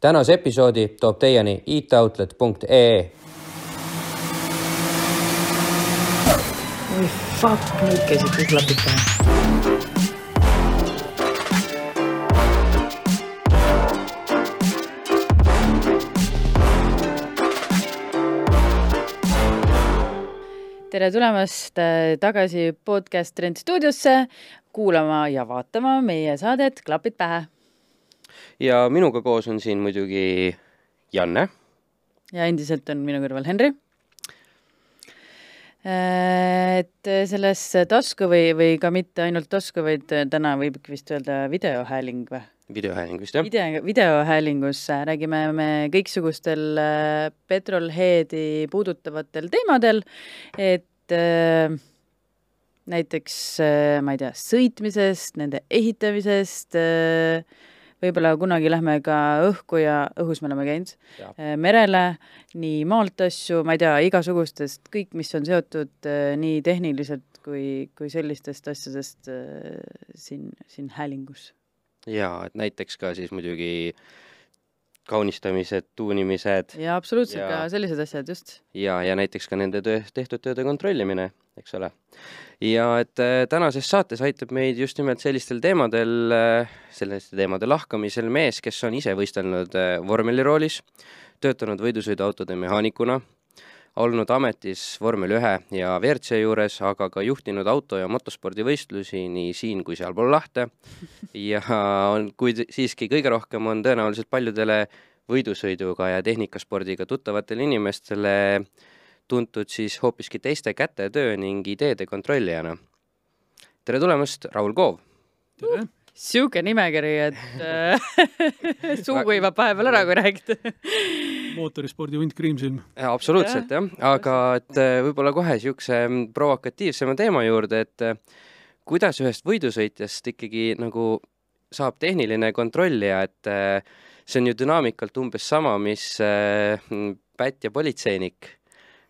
tänase episoodi toob teieni itoutlet.ee. oi fuck, nüüd käisid kõik tere tulemast äh, tagasi podcast Trend stuudiosse kuulama ja vaatama meie saadet Klapid pähe. Ja minuga koos on siin muidugi Janne. ja endiselt on minu kõrval Henri. et selles tasku või, või ka mitte ainult tasku, vaid täna võib vist öelda videohääling või? videohääling vist jah? video, videohäälingus räägime me kõiksugustel äh, petrolheadi puudutavatel teemadel, et äh, näiteks äh, ma ei tea, sõitmisest, nende ehitamisest äh,, võib-olla kunagi lähme ka õhku ja õhus me oleme käinud, äh, merele, nii maalt asju, ma ei tea, igasugustest, kõik, mis on seotud äh, nii tehniliselt kui, kui sellistest asjadest äh, siin, siin häälingus. Jaa, et näiteks ka siis muidugi kaunistamised, tuunimised. jaa, absoluutselt ja, ka sellised asjad, just. ja, ja näiteks ka nende töö, tehtud tööde kontrollimine, eks ole. ja et äh, tänases saates aitab meid just nimelt sellistel teemadel äh,, selliste teemade lahkamisel mees, kes on ise võistelnud äh, vormeliroolis, töötanud võidusõiduautode mehaanikuna olnud ametis vormel ühe ja WRC juures, aga ka juhtinud auto- ja motospordivõistlusi nii siin kui sealpool lahte. ja on, kuid siiski kõige rohkem on tõenäoliselt paljudele võidusõiduga ja tehnikaspordiga tuttavatele inimestele tuntud siis hoopiski teiste kätetöö ning ideede kontrollijana. tere tulemast, Raul Koov! tere! Sihuke nimekiri, et äh, suu kuivab vahepeal ära, kui räägid mootorispordi hunt Kriimsilm. absoluutselt jah, aga et äh, võib-olla kohe niisuguse provokatiivsema teema juurde, et äh, kuidas ühest võidusõitjast ikkagi nagu saab tehniline kontrollija, et see on ju dünaamikalt umbes sama, mis pätt ja politseinik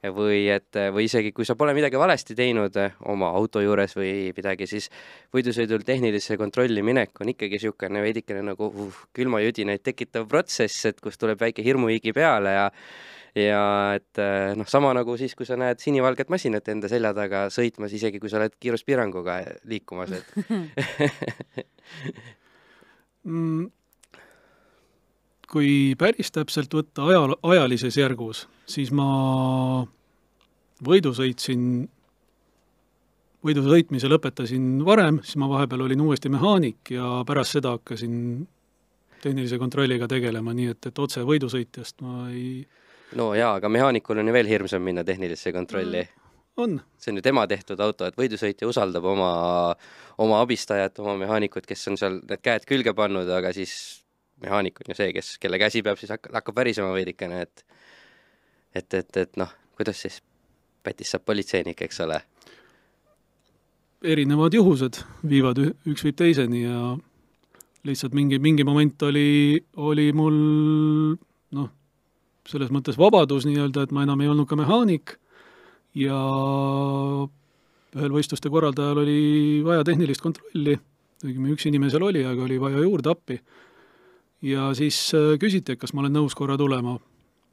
või et, või isegi kui sa pole midagi valesti teinud eh, oma auto juures või midagi, siis võidusõidul tehnilisse kontrolli minek on ikkagi niisugune veidikene nagu uh, külmajudinaid tekitav protsess, et kus tuleb väike hirmuhigi peale ja ja et eh, noh, sama nagu siis, kui sa näed sinivalget masinat enda selja taga sõitmas, isegi kui sa oled kiiruspiiranguga liikumas, et mm, kui päris täpselt võtta aja, ajalises järgus, siis ma võidu sõitsin, võidu sõitmise lõpetasin varem, siis ma vahepeal olin uuesti mehaanik ja pärast seda hakkasin tehnilise kontrolliga tegelema, nii et, et otse võidusõitjast ma ei no jaa, aga mehaanikul on ju veel hirmsam minna tehnilisse kontrolli mm on. see on ju tema tehtud auto, et võidusõitja usaldab oma, oma abistajat, oma mehaanikut, kes on seal need käed külge pannud, aga siis mehaanik on ju see, kes, kelle käsi peab siis hakka, hakkab värisema veidikene, et et, et, et noh, kuidas siis Pätis saab politseinik, eks ole? erinevad juhused viivad, üks viib teiseni ja lihtsalt mingi, mingi moment oli, oli mul noh, selles mõttes vabadus nii-öelda, et ma enam ei olnud ka mehaanik ja ühel võistluste korraldajal oli vaja tehnilist kontrolli, õigemini üks inimesel oli, aga oli vaja juurde appi ja siis äh, küsiti, et kas ma olen nõus korra tulema.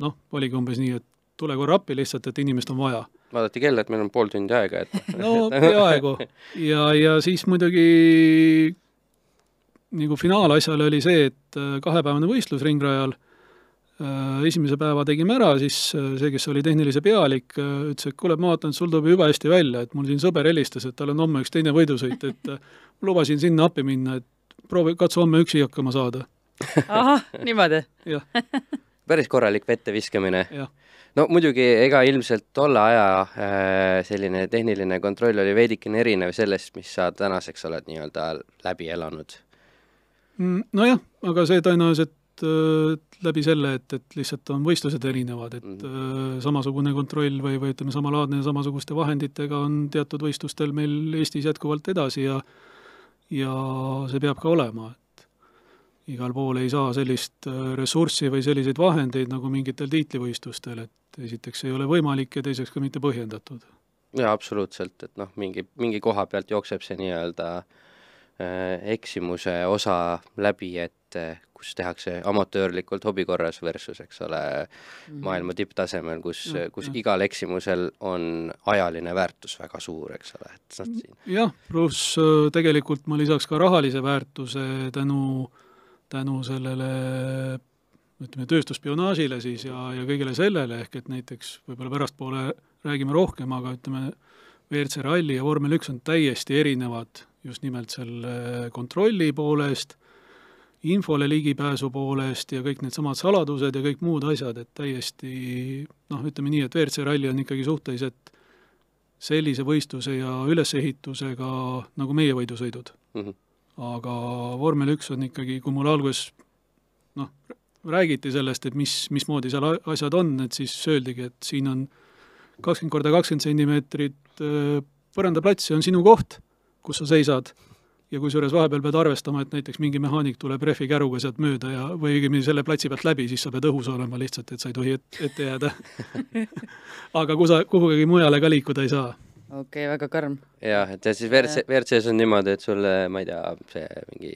noh, oligi umbes nii, et tule korra appi lihtsalt, et inimest on vaja. vaadati kella, et meil on pool tundi aega, et no peaaegu. ja, ja siis muidugi nagu finaalasjal oli see, et äh, kahepäevane võistlus ringrajal, äh, esimese päeva tegime ära, siis see, kes oli tehnilise pealik, ütles, et kuule, ma vaatan, et sul tuleb jube hästi välja, et mul siin sõber helistas, et tal on homme üks teine võidusõit, et lubasin sinna appi minna, et proovi, katsu homme üksi hakkama saada ahah, niimoodi? päris korralik vette viskamine. no muidugi, ega ilmselt tolle aja äh, selline tehniline kontroll oli veidikene erinev sellest, mis sa tänaseks oled nii-öelda läbi elanud mm,. nojah, aga see tõenäoliselt äh, läbi selle, et, et lihtsalt on võistlused erinevad, et mm -hmm. samasugune kontroll või, või ütleme, samalaadne samasuguste vahenditega on teatud võistlustel meil Eestis jätkuvalt edasi ja ja see peab ka olema, igal pool ei saa sellist äh, ressurssi või selliseid vahendeid nagu mingitel tiitlivõistlustel, et esiteks ei ole võimalik ja teiseks ka mitte põhjendatud. jaa, absoluutselt, et noh, mingi, mingi koha pealt jookseb see nii-öelda äh, eksimuse osa läbi, et äh, kus tehakse amatöörlikult hobi korras versus, eks ole, maailma tipptasemel, kus, kus igal eksimusel on ajaline väärtus väga suur, eks ole, et noh, siin jah, pluss äh, tegelikult ma lisaks ka rahalise väärtuse tänu, tänu sellele ütleme, tööstusspionaažile siis ja, ja kõigele sellele, ehk et näiteks võib-olla pärastpoole räägime rohkem, aga ütleme, WRC ralli ja vormel üks on täiesti erinevad just nimelt selle kontrolli poolest, infole ligipääsu poolest ja kõik needsamad saladused ja kõik muud asjad, et täiesti noh, ütleme nii, et WRC ralli on ikkagi suhteliselt sellise võistluse ja ülesehitusega nagu meie võidusõidud. Mhm. Aga vormel üks on ikkagi, kui mul alguses noh, räägiti sellest, et mis, mismoodi seal asjad on, et siis öeldigi, et siin on kakskümmend korda kakskümmend sentimeetrit äh, põrandaplats, see on sinu koht, kus sa seisad. ja kusjuures vahepeal pead arvestama, et näiteks mingi mehaanik tuleb rehvikäruga sealt mööda ja, või õigemini selle platsi pealt läbi, siis sa pead õhus olema lihtsalt, et sa ei tohi et, ette jääda aga kusa, kuhugi mujale ka liikuda ei saa. Okei okay,, väga karm. jah, et ja siis WRC, WRC-s on niimoodi, et sulle, ma ei tea, see mingi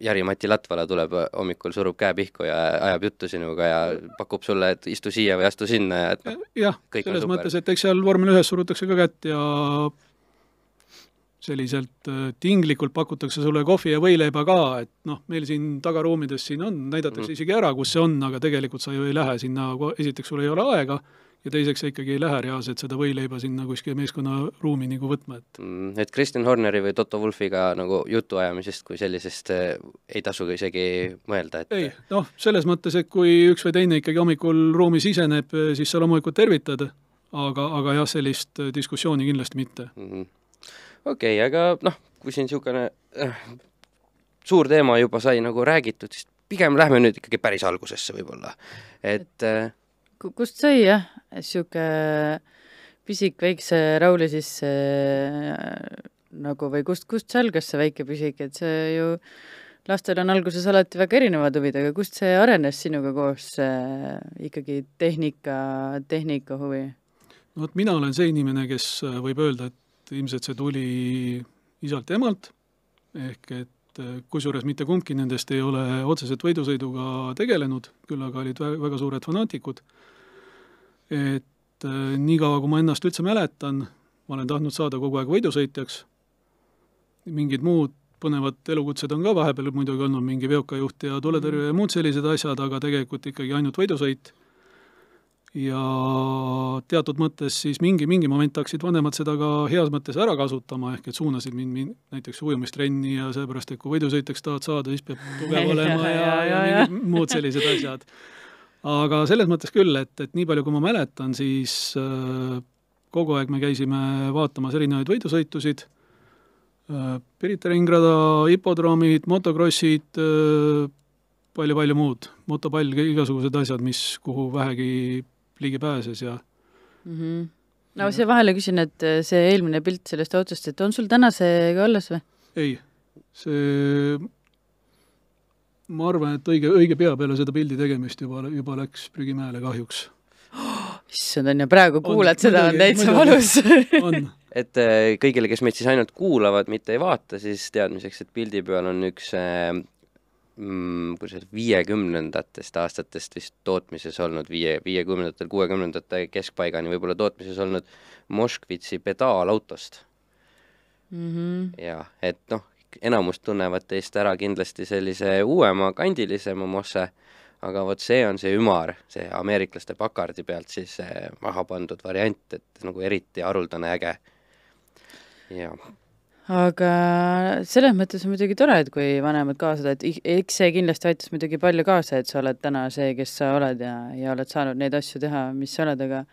Jari-Mati Latvala tuleb hommikul, surub käe pihku ja ajab juttu sinuga ja pakub sulle, et istu siia või astu sinna ja et noh, jah, Kõik on selles mõttes, et eks seal vormel ühes surutakse ka kätt ja selliselt äh, tinglikult pakutakse sulle kohvi ja võileiba ka, et noh, meil siin tagaruumides siin on, näidatakse Mhm. isegi ära, kus see on, aga tegelikult sa ju ei lähe sinna, esiteks sul ei ole aega ja teiseks sa ikkagi ei lähe reaalselt seda võileiba sinna kuskile meeskonnaruumi nagu võtma, et mm, et Kristjan Horneri või Toto Wulfiga nagu jutuajamisest kui sellisest eh, ei tasu isegi mõelda, et ei, noh, selles mõttes, et kui üks või teine ikkagi hommikul ruumi siseneb, siis sa loomulikult tervitad, aga, aga jah, sellist äh, diskussiooni kindlasti mitte. Mhm. okei okay,, aga noh, kui siin niisugune äh, suur teema juba sai nagu räägitud, siis pigem lähme nüüd ikkagi päris algusesse võib-olla, et äh, kust sai jah, niisugune pisik väikse Rauli sisse äh, nagu või kust, kust see algas, see väike pisik, et see ju lastel on alguses alati väga erinevad huvid, aga kust see arenes sinuga koos äh, ikkagi tehnika, tehnika huvi? no vot, mina olen see inimene, kes äh, võib öelda, et ilmselt see tuli isalt ja emalt, ehk et kusjuures mitte kumbki nendest ei ole otseselt võidusõiduga tegelenud, küll aga olid vä- väga suured fanaatikud. Et äh, niikaua, kui ma ennast üldse mäletan, ma olen tahtnud saada kogu aeg võidusõitjaks, mingid muud põnevad elukutsed on ka vahepeal muidugi olnud, mingi veokajuht ja tuletõrje ja muud sellised asjad, aga tegelikult ikkagi ainult võidusõit. Ja teatud mõttes siis mingi, mingi moment hakkasid vanemad seda ka heas mõttes ära kasutama, ehk et suunasid mind, mind näiteks ujumistrenni ja seepärast, et kui võidusõitjaks tahad saada, siis peab tugev olema ja, ja, ja, ja. mingid muud sellised asjad. Aga selles mõttes küll, et, et nii palju, kui ma mäletan, siis äh, kogu aeg me käisime vaatamas erinevaid võidusõitusid äh,, Pirita ringrada, hipodroomid, motokrossid äh,, palju-palju muud, motopall, igasugused asjad, mis kuhu vähegi ligi pääses ja mm. -hmm. no siia vahele küsin, et see eelmine pilt sellest autost, et on sul täna see ka alles või? ei, see, ma arvan, et õige, õige pea peale seda pildi tegemist juba, juba läks prügimäele kahjuks. issand on ja praegu On, kuulad seda, on täitsa valus. on, et äh, kõigile, kes meid siis ainult kuulavad, mitte ei vaata, siis teadmiseks, et pildi peal on üks äh, mm, kuidas viiekümnendatest aastatest vist tootmises olnud, viie, viiekümnendatel, kuuekümnendate keskpaigani võib-olla tootmises olnud Moskvitši pedaalautost Mhm. ja et noh, enamus tunnevad teist ära kindlasti sellise uuema, kandilisema Mosse, aga vot see on see ümar, see ameeriklaste Pakardi pealt siis maha pandud variant, et nagu eriti haruldane äge. ja aga selles mõttes on muidugi tore, et kui vanemad kaasa tõid, eks see kindlasti aitas muidugi palju kaasa, et sa oled täna see, kes sa oled ja, ja oled saanud neid asju teha, mis sa oled, aga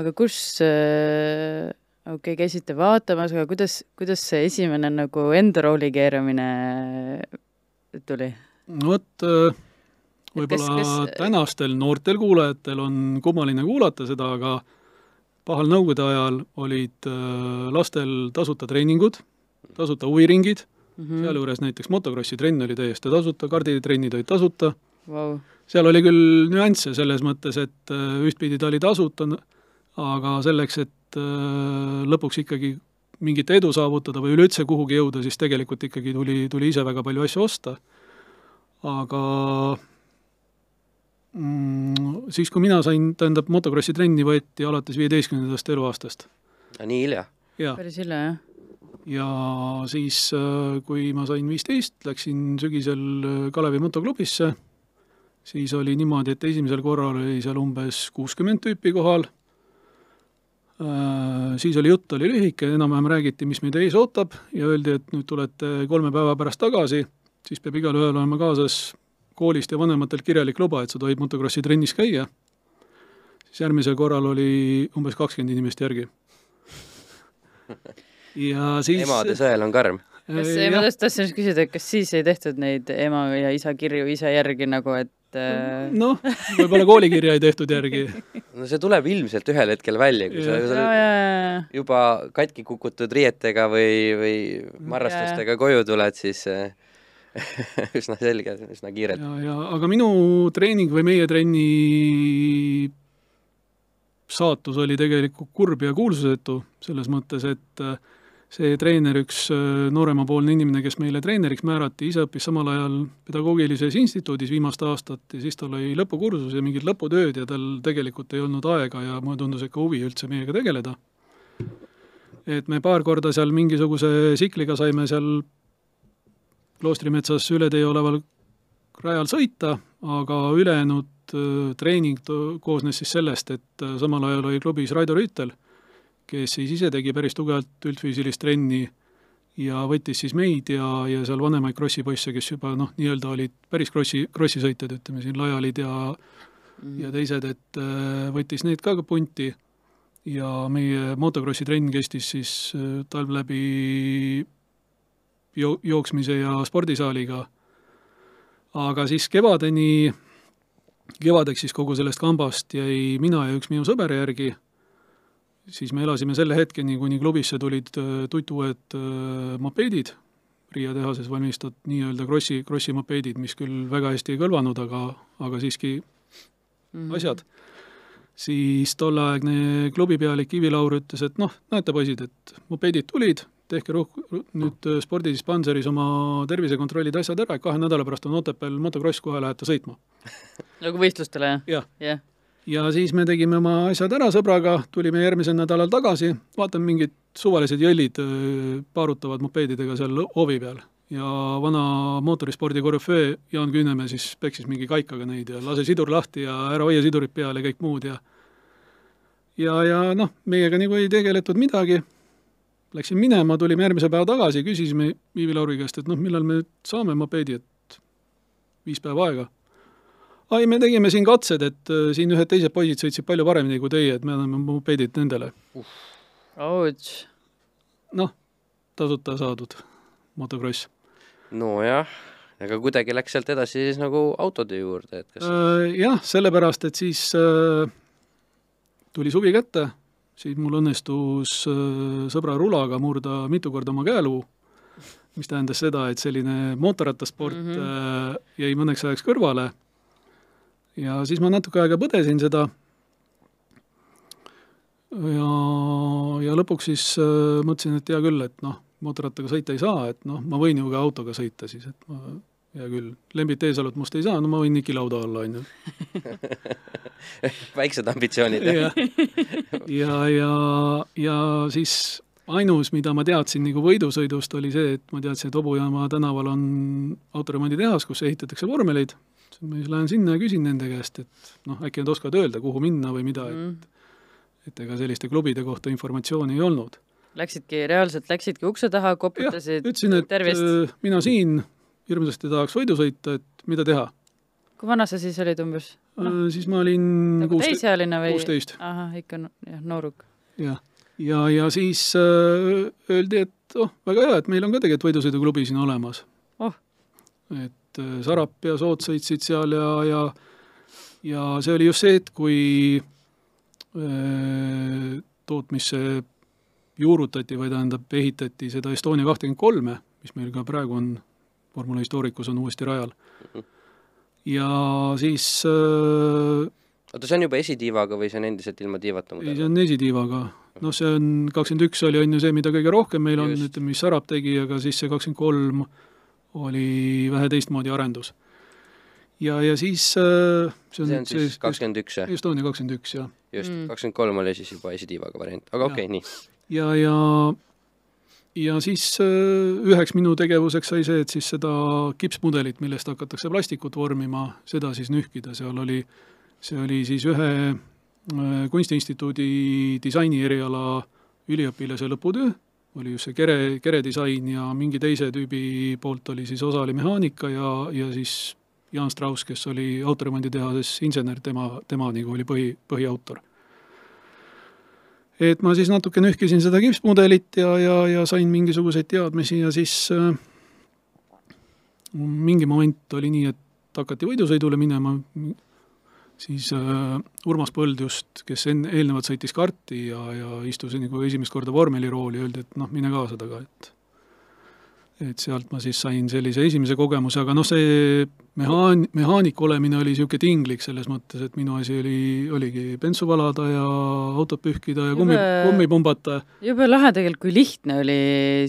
aga kus äh, okei okay,, käisite vaatamas, aga kuidas, kuidas see esimene nagu enda rooli keeramine tuli? no vot, äh, võib-olla kas- tänastel noortel kuulajatel on kummaline kuulata seda, aga pahal nõukogude ajal olid äh, lastel tasuta treeningud, tasuta huviringid mm -hmm., sealjuures näiteks motokrossi trenn oli täiesti tasuta, karditrennid olid tasuta, Vau, seal oli küll nüansse selles mõttes, et äh, ühtpidi ta oli tasuta, aga selleks, et äh, lõpuks ikkagi mingit edu saavutada või üleüldse kuhugi jõuda, siis tegelikult ikkagi tuli, tuli ise väga palju asju osta. aga mm, siis, kui mina sain, tähendab, motokrossi trenni võeti alates viieteistkümnendast eluaastast. nii hilja? päris hilja, jah? ja siis, kui ma sain viisteist, läksin sügisel Kalevi motoklubisse, siis oli niimoodi, et esimesel korral oli seal umbes kuuskümmend tüüpi kohal, siis oli jutt, oli lühike, enam-vähem räägiti, mis meid ees ootab ja öeldi, et nüüd tulete kolme päeva pärast tagasi, siis peab igalühel olema kaasas koolist ja vanematelt kirjalik luba, et sa tohid motokrossi trennis käia, siis järgmisel korral oli umbes kakskümmend inimest järgi. Ja siis emade sõel on karm. kas, ma just tahtsin just küsida, et kas siis ei tehtud neid ema ja isa kirju ise järgi nagu, et äh, noh, võib-olla koolikirja ei tehtud järgi. no see tuleb ilmselt ühel hetkel välja, kui sa, sa juba katki kukutud riietega või, või marrastustega koju tuled, siis äh, üsna selge, üsna kiirelt. ja, ja aga minu treening või meie trenni saatus oli tegelikult kurb ja kuulsusetu, selles mõttes, et äh, see treener, üks äh, nooremapoolne inimene, kes meile treeneriks määrati, ise õppis samal ajal pedagoogilises instituudis viimast aastat ja siis tal oli lõpukursus ja mingid lõputööd ja tal tegelikult ei olnud aega ja mulle tundus ikka huvi üldse meiega tegeleda. et me paar korda seal mingisuguse tsikliga saime seal kloostrimetsas üle tee oleval rajal sõita, aga ülejäänud äh, treening koosnes siis sellest, et äh, samal ajal oli klubis Raido Rüütel kes siis ise tegi päris tugevalt üldfüüsilist trenni ja võttis siis meid ja, ja seal vanemaid krossi poisse, kes juba noh, nii-öelda olid päris krossi, krossisõitjad, ütleme siin Lajalid ja mm. ja teised, et äh, võttis need ka punti ja meie motokrossi trenn kestis siis äh, talv läbi jo-, jooksmise ja spordisaaliga. aga siis kevadeni, kevadeks siis kogu sellest kambast jäi mina ja üks minu sõber järgi siis me elasime selle hetkeni, kuni klubisse tulid äh, tutuued äh, mopeedid, Riia tehases valmistatud nii-öelda krossi, krossi mopeedid, mis küll väga hästi ei kõlvanud, aga, aga siiski mm -hmm. asjad. siis tolleaegne klubipealik Ivi Laur ütles, et noh, näete poisid, et mopeedid tulid, tehke ruh-, nüüd äh, spordidispanseris oma tervisekontrollid, asjad ära, kahe nädala pärast on Otepääl motokross, kohe lähete sõitma. nagu võistlustele, jah? jah yeah ja siis me tegime oma asjad ära sõbraga, tulime järgmisel nädalal tagasi, vaatame mingid suvalised jõllid paarutavad mopeedidega seal hoovi peal. Ja vana mootorispordi korüföö Jaan Küünemäe siis peksis mingi kaikaga neid ja lase sidur lahti ja ära hoia sidurit peal ja kõik muud ja ja, ja noh, meiega nagu ei tegeletud midagi, läksin minema, tulime järgmise päeva tagasi, küsisime Viivi Lauri käest, et noh, millal me saame mopeedi, et viis päeva aega ai, me tegime siin katsed, et äh, siin ühed teised poisid sõitsid palju paremini kui teie, et me anname mopeedid nendele. Noh, tasuta saadud motokross. nojah, aga kuidagi läks sealt edasi siis nagu autode juurde, et kas äh, jah, sellepärast, et siis äh, tuli suvi kätte, siis mul õnnestus sõbra rulaga murda mitu korda oma käeluu, mis tähendas seda, et selline mootorrattasport mm -hmm. jäi mõneks ajaks kõrvale ja siis ma natuke aega põdesin seda. Ja, ja lõpuks siis äh, mõtlesin, et hea küll, et noh, mootorrattaga sõita ei saa, et noh, ma võin ju ka autoga sõita siis, et ma, hea küll, Lembit Eesalut must ei saa, no ma võin nikilauda olla, on ju. väiksed ambitsioonid ja, ja, ja, ja siis ainus, mida ma teadsin nagu võidusõidust, oli see, et ma teadsin, et Hobujaama tänaval on autoremonditehas, kus ehitatakse vormeleid, ma siis lähen sinna ja küsin nende käest, et noh, äkki nad oskavad öelda, kuhu minna või mida mm., et et ega selliste klubide kohta informatsiooni ei olnud. Läksidki, reaalselt läksidki ukse taha, koputasid tervist. Äh, mina siin hirmsasti tahaks võidu sõita, et mida teha. kui vana sa siis olid umbes no.? Äh, siis ma olin nagu täisealine või? kuusteist. ahah, ikka jah, nooruk. jah, ja, ja siis äh, öeldi, et oh, väga hea, et meil on ka tegelikult võidusõiduklubi siin olemas oh.. et et äh, Sarap ja Soot sõitsid seal ja, ja ja see oli just see hetk, kui äh, tootmisse juurutati või tähendab, ehitati seda Estonia kahtekümmend kolme, mis meil ka praegu on, Formula Historicus on uuesti rajal. ja siis äh, oota, see on juba esitiivaga või see on endiselt ilma tiivata ei, see mudel? on esitiivaga. noh, see on, kakskümmend üks oli on ju see, mida kõige rohkem meil on, ütleme, mis Sarab tegi, aga siis see kakskümmend kolm oli vähe teistmoodi arendus. ja, ja siis äh, see on, see on siis kakskümmend üks, jah? Estonia kakskümmend üks, jah. just Mm., kakskümmend kolm oli siis juba esitiivaga variant, aga okei okay,, nii. ja, ja ja siis äh, üheks minu tegevuseks sai see, et siis seda kipsmudelit, millest hakatakse plastikut vormima, seda siis nühkida, seal oli, see oli siis ühe äh, Kunstiinstituudi disaini eriala üliõpilase lõputöö, oli just see kere, keredisain ja mingi teise tüübi poolt oli siis osa oli mehaanika ja, ja siis Jaan Strauss, kes oli autoremonditehases insener, tema, tema nagu oli põhi, põhiautor. Et ma siis natuke nühkisin seda kipsmudelit ja, ja, ja sain mingisuguseid teadmisi ja siis äh, mingi moment oli nii, et hakati võidusõidule minema, siis äh, Urmas Põld just, kes enne, eelnevalt sõitis karti ja, ja istus nagu esimest korda vormelirooli, öeldi, et noh, mine kaasa taga, et et sealt ma siis sain sellise esimese kogemuse, aga noh, see mehaan-, mehaanik olemine oli niisugune tinglik selles mõttes, et minu asi oli, oligi bensu valada ja autot pühkida ja kummi, kummi pumbata. jube lahe tegelikult, kui lihtne oli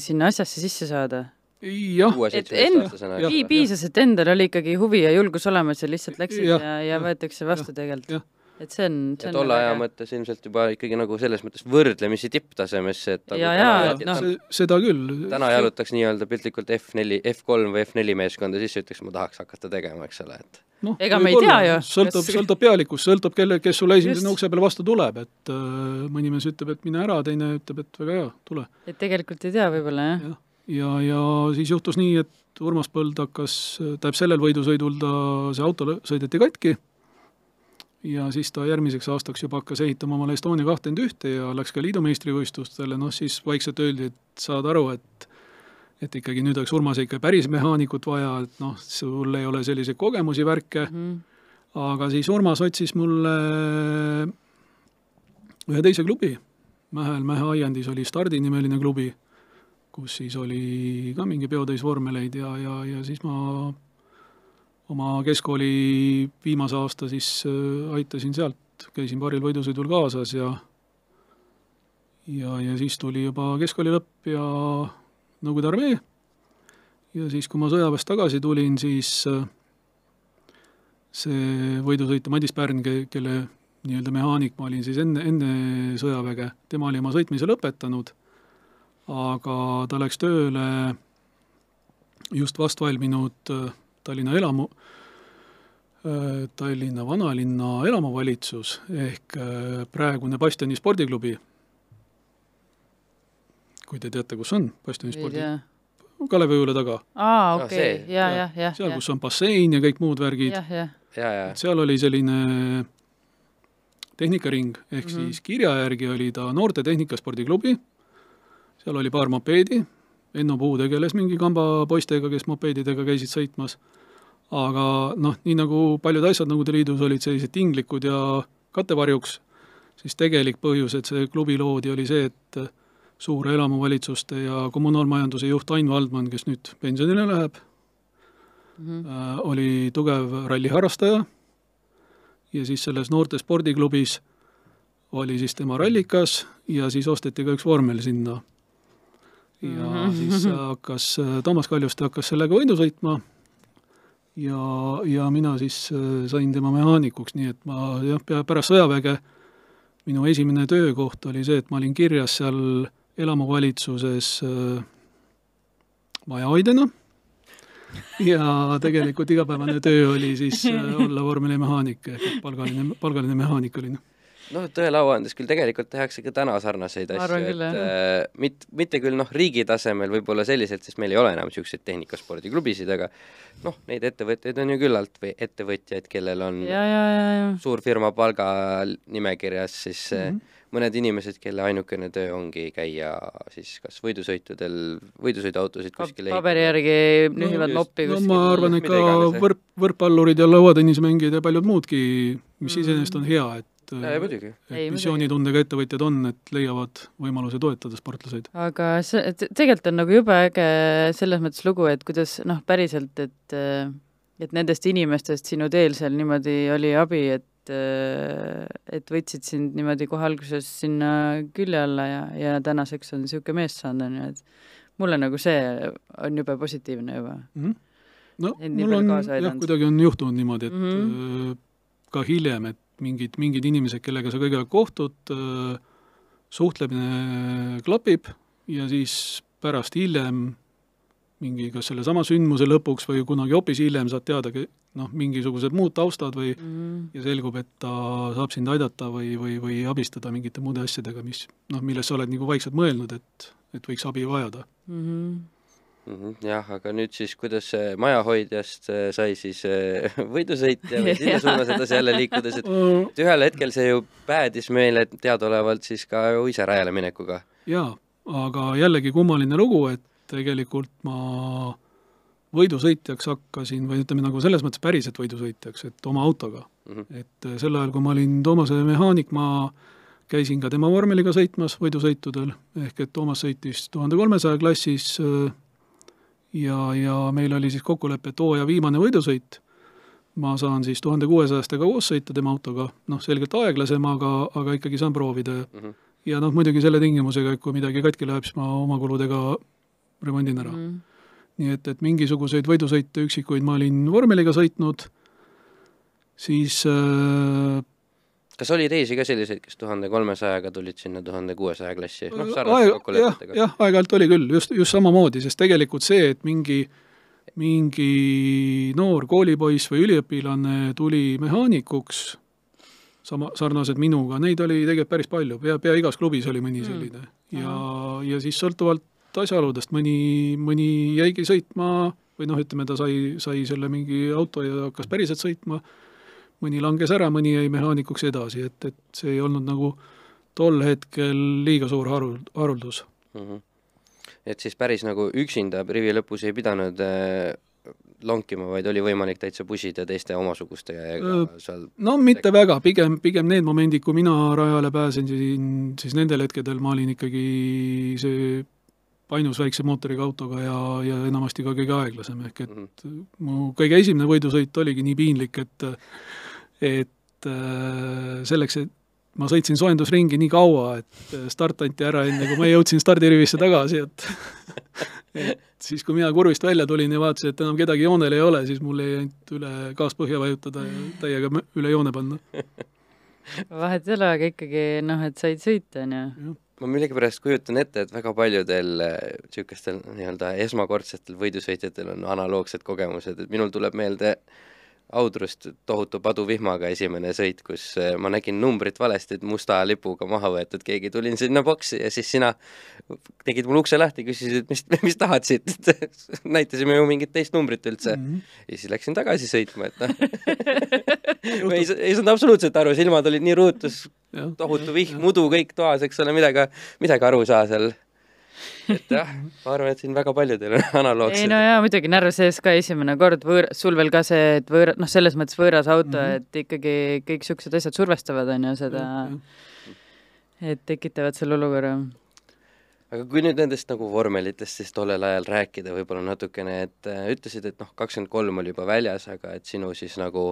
sinna asjasse sisse saada. Jah, Et end- piisas, et endal oli ikkagi huvi ja julgus olemas ja lihtsalt läksid ja, ja, ja võetakse vastu tegelikult. et see on, see ja on tolle aja äge. mõttes ilmselt juba ikkagi nagu selles mõttes võrdlemisi tipptasemesse, et nagu Ja, täna, ja. Se- seda küll. täna jalutaks nii-öelda piltlikult F4, F3 või F4 meeskonda sisse, ütleks, ma tahaks hakata tegema, eks ole, et noh, Ega me ei tea ju, sõltub kas- sõltub pealikust, sõltub kelle, kes sulle esimesena ukse peale vastu tuleb, et äh, mõni mees ütleb, et mine ära, teine ütleb, et väga hea, tule. et tegelikult ei tea võib-olla jah. Jah, ja, ja siis juhtus nii, et Urmas Põld hakkas, tähendab sellel võidusõidul ta, see auto sõideti katki ja siis ta järgmiseks aastaks juba hakkas ehitama omale Estonia kahtekümmend ühte ja läks ka liidu meistrivõistlustele, noh siis vaikselt öeldi, et saad aru, et et ikkagi nüüd oleks Urmase ikka päris mehaanikut vaja, et noh, sul ei ole selliseid kogemusi, värke mm. -hmm. aga siis Urmas otsis mulle ühe teise klubi, Mähel Mähe aiandis oli Stardi nimeline klubi, kus siis oli ka mingi peotäis vormeleid ja, ja, ja siis ma oma keskkooli viimase aasta siis äh, aitasin sealt, käisin paaril võidusõidul kaasas ja ja, ja siis tuli juba keskkooli lõpp ja Nõukogude armee. Ja siis, kui ma sõjaväest tagasi tulin, siis äh, see võidusõitja Madis Pärn, kelle nii-öelda mehaanik ma olin siis enne, enne sõjaväge, tema oli oma sõitmise lõpetanud, aga ta läks tööle just vast valminud äh, Tallinna elamu, Tallinna vanalinna elamuvalitsus ehk äh, praegune Bastioni spordiklubi. kui te teate, kus on Bastioni spordi, tea Kaleviõule taga, aa okei okay., ja, jah, jah, seal, kus on bassein ja kõik muud värgid, seal oli selline tehnikaring, ehk mm. -hmm. siis kirja järgi oli ta noorte tehnikaspordiklubi, seal oli paar mopeedi, Enno Puu tegeles mingi kamba poistega, kes mopeedidega käisid sõitmas, aga noh, nii nagu paljud asjad Nõukogude Liidus olid sellised tinglikud ja kattevarjuks, siis tegelik põhjus, et see klubi loodi, oli see, et suure elamuvalitsuste ja kommunaalmajanduse juht Ain Valdman, kes nüüd pensionile läheb, Mhm. äh, oli tugev ralliharrastaja ja siis selles noorte spordiklubis oli siis tema rallikas ja siis osteti ka üks vormel sinna. Ja Mhm. siis hakkas, Toomas Kaljuste hakkas sellega võidu sõitma ja, ja mina siis äh, sain tema mehaanikuks, nii et ma jah, pärast sõjaväge minu esimene töökoht oli see, et ma olin kirjas seal elamuvalitsuses äh, majahoidjana ja tegelikult igapäevane töö oli siis äh, olla vormelimehaanik ehk palgaline, palgaline mehaanik olin. Noh, tõele au andes küll tegelikult tehakse ka täna sarnaseid asju, et äh, mit-, mitte küll noh, riigi tasemel võib-olla selliselt, sest meil ei ole enam niisuguseid tehnikaspordiklubisid, aga noh, neid ettevõtteid on ju küllalt või ettevõtjaid, kellel on ja, ja, ja, ja suur firma palganimekirjas, siis mm. -hmm. mõned inimesed, kelle ainukene töö ongi käia siis kas võidusõitudel, võidusõiduautosid kuskil paberi järgi nühivad no kuskil ma arvan, et ka võrk, võrkpallurid ja lauatennisemängijad ja paljud muudki, mis Mhm. iseenesest on hea, et. Et Ei, missioonitundega ettevõtjad on, et leiavad võimaluse toetada sportlaseid. aga see, et tegelikult on nagu jube äge selles mõttes lugu, et kuidas noh, päriselt, et et nendest inimestest sinu teel seal niimoodi oli abi, et et võtsid sind niimoodi kohe alguses sinna külje alla ja, ja tänaseks on niisugune mees saanud, on ju, et mulle nagu see on jube positiivne juba mm. -hmm. no mul on jah, kuidagi on juhtunud niimoodi, et mm. -hmm. ka hiljem, et mingid, mingid inimesed, kellega sa kõigepealt kohtud, suhtlemine klapib ja siis pärast hiljem mingi, kas sellesama sündmuse lõpuks või kunagi hoopis hiljem saad teada, noh, mingisugused muud taustad või mm. ja selgub, et ta saab sind aidata või, või, või abistada mingite muude asjadega, mis noh, millest sa oled nagu vaikselt mõelnud, et, et võiks abi vajada. Mm -hmm. Mm. -hmm. jah, aga nüüd siis, kuidas see majahoidjast äh, sai siis äh, võidusõitja või sinna suunas edasi jälle liikudes, et et ühel hetkel see ju päädis meile teadaolevalt siis ka ju ise rajale minekuga. jaa, aga jällegi kummaline lugu, et tegelikult ma võidusõitjaks hakkasin või ütleme nagu selles mõttes päriselt võidusõitjaks, et oma autoga mm. -hmm. et äh, sel ajal, kui ma olin Toomase mehaanik, ma käisin ka tema vormeliga sõitmas võidusõitudel, ehk et Toomas sõitis tuhande kolmesaja klassis äh, ja, ja meil oli siis kokkulepe, et hooaja viimane võidusõit, ma saan siis tuhande kuuesajastega koos sõita tema autoga, noh, selgelt aeglasem, aga, aga ikkagi saan proovida Mm -hmm. ja noh, muidugi selle tingimusega, et kui midagi katki läheb, siis ma oma kuludega remondin ära mm. Mm. nii et, et mingisuguseid võidusõite üksikuid ma olin vormeliga sõitnud, siis äh, kas oli teisi ka selliseid, kes tuhande kolmesajaga tulid sinna tuhande kuuesaja klassi, noh, sarnaste kokkulepetega? jah, aeg-ajalt oli küll, just, just samamoodi, sest tegelikult see, et mingi mingi noor koolipoiss või üliõpilane tuli mehaanikuks, sama, sarnaselt minuga, neid oli tegelikult päris palju, pea, pea igas klubis oli mõni Mm. selline mm. ja, ja siis sõltuvalt asjaoludest mõni, mõni jäigi sõitma või noh, ütleme, ta sai, sai selle mingi auto ja hakkas päriselt sõitma, mõni langes ära, mõni jäi mehaanikuks edasi, et, et see ei olnud nagu tol hetkel liiga suur harul-, haruldus. mm. -hmm. et siis päris nagu üksinda rivi lõpus ei pidanud äh, lonkima, vaid oli võimalik täitsa pusida teiste omasugustega ja Öö, ka seal no mitte väga, pigem, pigem need momendid, kui mina rajale pääsesin, siis nendel hetkedel ma olin ikkagi see ainus väikse mootoriga autoga ja, ja enamasti ka kõige aeglasem, ehk et Mhm. mu kõige esimene võidusõit oligi nii piinlik, et et äh, selleks, et ma sõitsin soojendusringi nii kaua, et start anti ära enne, kui ma jõudsin stardirivisse tagasi, et et siis, kui mina kurvist välja tulin ja vaatasin, et enam kedagi joonel ei ole, siis mul jäi ainult üle gaas põhja vajutada ja täiega üle joone panna. vahet ei ole, aga ikkagi noh, et said sõita, on ju. ma millegipärast kujutan ette, et väga paljudel niisugustel nii-öelda esmakordsetel võidusõitjatel on analoogsed kogemused, et minul tuleb meelde Audrust tohutu paduvihmaga esimene sõit, kus eh, ma nägin numbrit valesti, et musta lipuga maha võetud, keegi tulin sinna boksi ja siis sina tegid mul ukse lahti, küsisid, et mis, mis tahad siit, näitasime ju mingit teist numbrit üldse. Mhm. ja siis läksin tagasi sõitma, et noh. Ma ei, ei saanud absoluutselt aru, silmad olid nii ruutus, tohutu vihm, mudu kõik toas, eks ole, midagi, midagi aru ei saa seal. Et jah, ma arvan, et siin väga paljudel on ei analoogsed no jaa, muidugi närv sees ka esimene kord võõr-, sul veel ka see, et võõra, noh, selles mõttes võõras auto mm. -hmm. et ikkagi kõik siuksed asjad survestavad, on ju seda, et tekitavad selle olukorra. aga kui nüüd nendest nagu vormelitest siis tollel ajal rääkida võib-olla natukene, et äh, ütlesid, et noh, kakskümmend kolm oli juba väljas, aga et sinu siis nagu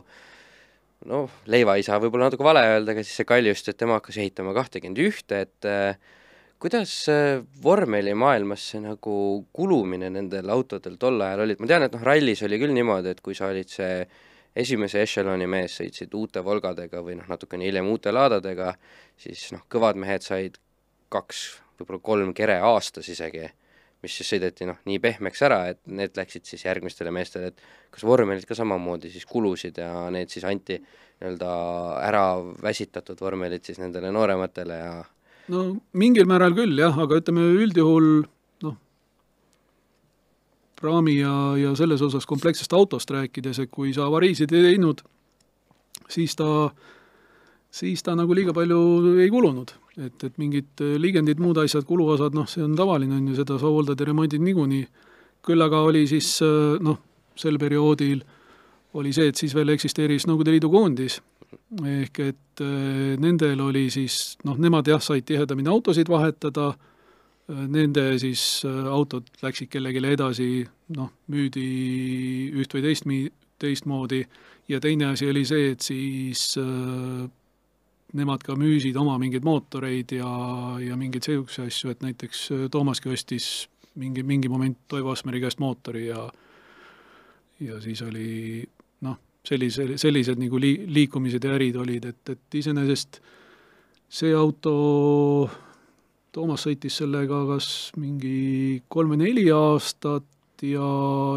noh, leivaisa võib-olla natuke vale öelda, aga siis see Kaljust, et tema hakkas ehitama kahtekümmend ühte, et äh, kuidas äh, vormelimaailmas see nagu kulumine nendel autodel tol ajal oli, et ma tean, et noh, rallis oli küll niimoodi, et kui sa olid see esimese ešeloni mees, sõitsid uute Volgadega või noh, natukene hiljem uute Ladadega, siis noh, kõvad mehed said kaks, võib-olla kolm kere aastas isegi, mis siis sõideti noh, nii pehmeks ära, et need läksid siis järgmistele meestele, et kas vormelid ka samamoodi siis kulusid ja need siis anti nii-öelda ära väsitatud vormelid siis nendele noorematele ja no mingil määral küll jah, aga ütleme üldjuhul noh, praami ja, ja selles osas komplekssest autost rääkides, et kui sa avariisid ei teinud, siis ta, siis ta nagu liiga palju ei kulunud. et, et mingid liigendid, muud asjad, kuluosad, noh, see on tavaline, on ju, seda sa hooldad ja remondid niikuinii. küll aga oli siis noh, sel perioodil oli see, et siis veel eksisteeris Nõukogude Liidu koondis ehk et äh, nendel oli siis, noh, nemad jah, said tihedamini autosid vahetada, nende siis äh, autod läksid kellelegi edasi, noh, müüdi üht või teist teistmoodi. Ja teine asi oli see, et siis äh, nemad ka müüsid oma mingeid mootoreid ja, ja mingeid niisuguseid asju, et näiteks äh, Toomaski ostis mingi, mingi moment Toivo Asmeri käest mootori ja ja siis oli sellise, sellised nagu lii-, liikumised ja ärid olid, et, et iseenesest see auto, Toomas sõitis sellega kas mingi kolm või neli aastat ja,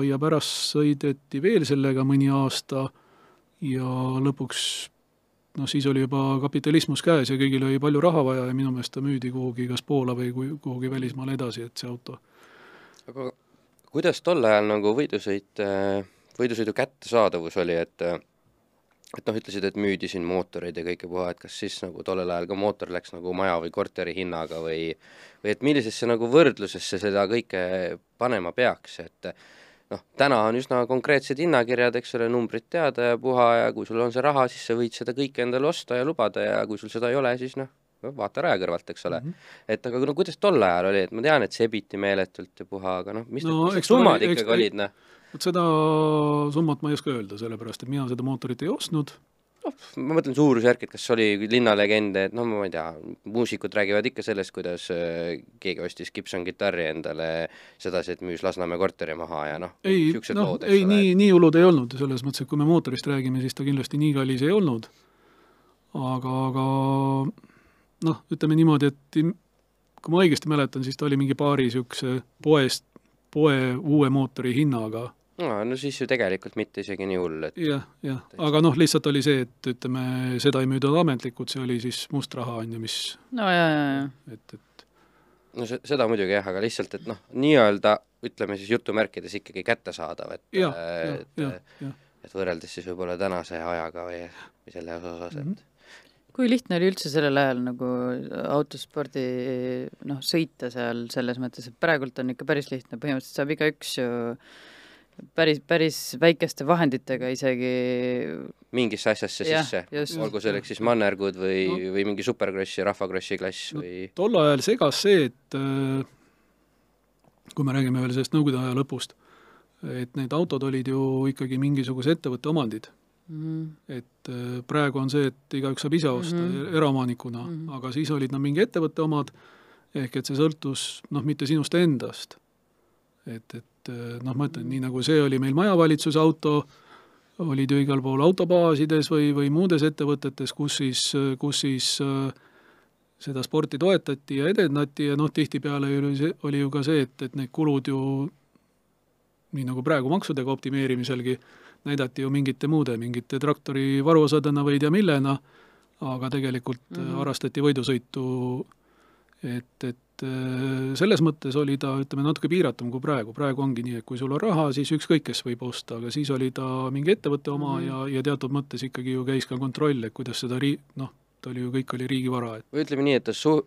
ja pärast sõideti veel sellega mõni aasta ja lõpuks noh, siis oli juba kapitalismus käes ja kõigil oli palju raha vaja ja minu meelest ta müüdi kuhugi kas Poola või kuhugi välismaale edasi, et see auto. aga kuidas tol ajal nagu võidusõit, võidusõidu kättesaadavus oli, et et noh, ütlesid, et müüdi siin mootoreid ja kõike puha, et kas siis nagu tollel ajal ka mootor läks nagu maja või korteri hinnaga või või et millisesse nagu võrdlusesse seda kõike panema peaks, et noh, täna on üsna konkreetsed hinnakirjad, eks ole, numbrid teada ja puha ja kui sul on see raha, siis sa võid seda kõike endale osta ja lubada ja kui sul seda ei ole, siis noh, noh, vaata raja kõrvalt, eks ole mm. -hmm. et aga no kuidas tol ajal oli, et ma tean, et sebiti meeletult ja puha, aga noh, mis no, need summad ikkagi olid, noh? Vot seda summat ma ei oska öelda, sellepärast et mina seda mootorit ei ostnud. Noh, ma mõtlen suurusjärk, et kas oli linnalegende, et noh, ma ei tea, muusikud räägivad ikka sellest, kuidas äh, keegi ostis Gibson kitarri endale sedasi, et müüs Lasnamäe korteri maha ja noh, ei, noh, ei nii, nii hullud ei olnud, selles mõttes, et kui me mootorist räägime, siis ta kindlasti nii kallis ei olnud. aga, aga noh, ütleme niimoodi, et kui ma õigesti mäletan, siis ta oli mingi paari niisuguse poest, poe uue mootori hinnaga no, no siis ju tegelikult mitte isegi nii hull, et jah, jah, aga noh, lihtsalt oli see, et ütleme, seda ei müüdud ametlikult, see oli siis must raha, on ju, mis no jaa, jaa, jaa. et, et no se-, seda muidugi jah, aga lihtsalt, et noh, nii-öelda ütleme siis jutumärkides ikkagi kättesaadav, et ja, et, et, et võrreldes siis võib-olla tänase ajaga või, või selle osas, et mm -hmm kui lihtne oli üldse sellel ajal nagu autospordi noh, sõita seal selles mõttes, et praegult on ikka päris lihtne, põhimõtteliselt saab igaüks ju päris, päris väikeste vahenditega isegi mingisse asjasse ja, sisse, olgu selleks siis mannergud või no., või mingi superkrossi, rahvakrossi klass no, või tol ajal segas see, et äh, kui me räägime veel sellest Nõukogude aja lõpust, et need autod olid ju ikkagi mingisuguse ettevõtte omandid mm. -hmm. et äh, praegu on see, et igaüks saab ise osta mm -hmm. eraomanikuna mm, -hmm. aga siis olid nad mingi ettevõtte omad, ehk et see sõltus noh, mitte sinust endast. et, et et eh, noh, ma ütlen, nii nagu see oli meil majavalitsuse auto, olid ju igal pool autobaasides või, või muudes ettevõtetes, kus siis, kus siis äh, seda sporti toetati ja edendati ja noh, tihtipeale oli see, oli ju ka see, et, et need kulud ju nii nagu praegu maksudega optimeerimiselgi, näidati ju mingite muude, mingite traktori varuosadena või ei tea millena, aga tegelikult mm -hmm. harrastati võidusõitu, et, et et äh, selles mõttes oli ta, ütleme, natuke piiratum kui praegu, praegu ongi nii, et kui sul on raha, siis ükskõik, kes võib osta, aga siis oli ta mingi ettevõtte oma mm -hmm. ja, ja teatud mõttes ikkagi ju käis ka kontroll, et kuidas seda ri-, noh, ta oli ju, kõik oli riigivara, et või ütleme nii, et ta su-,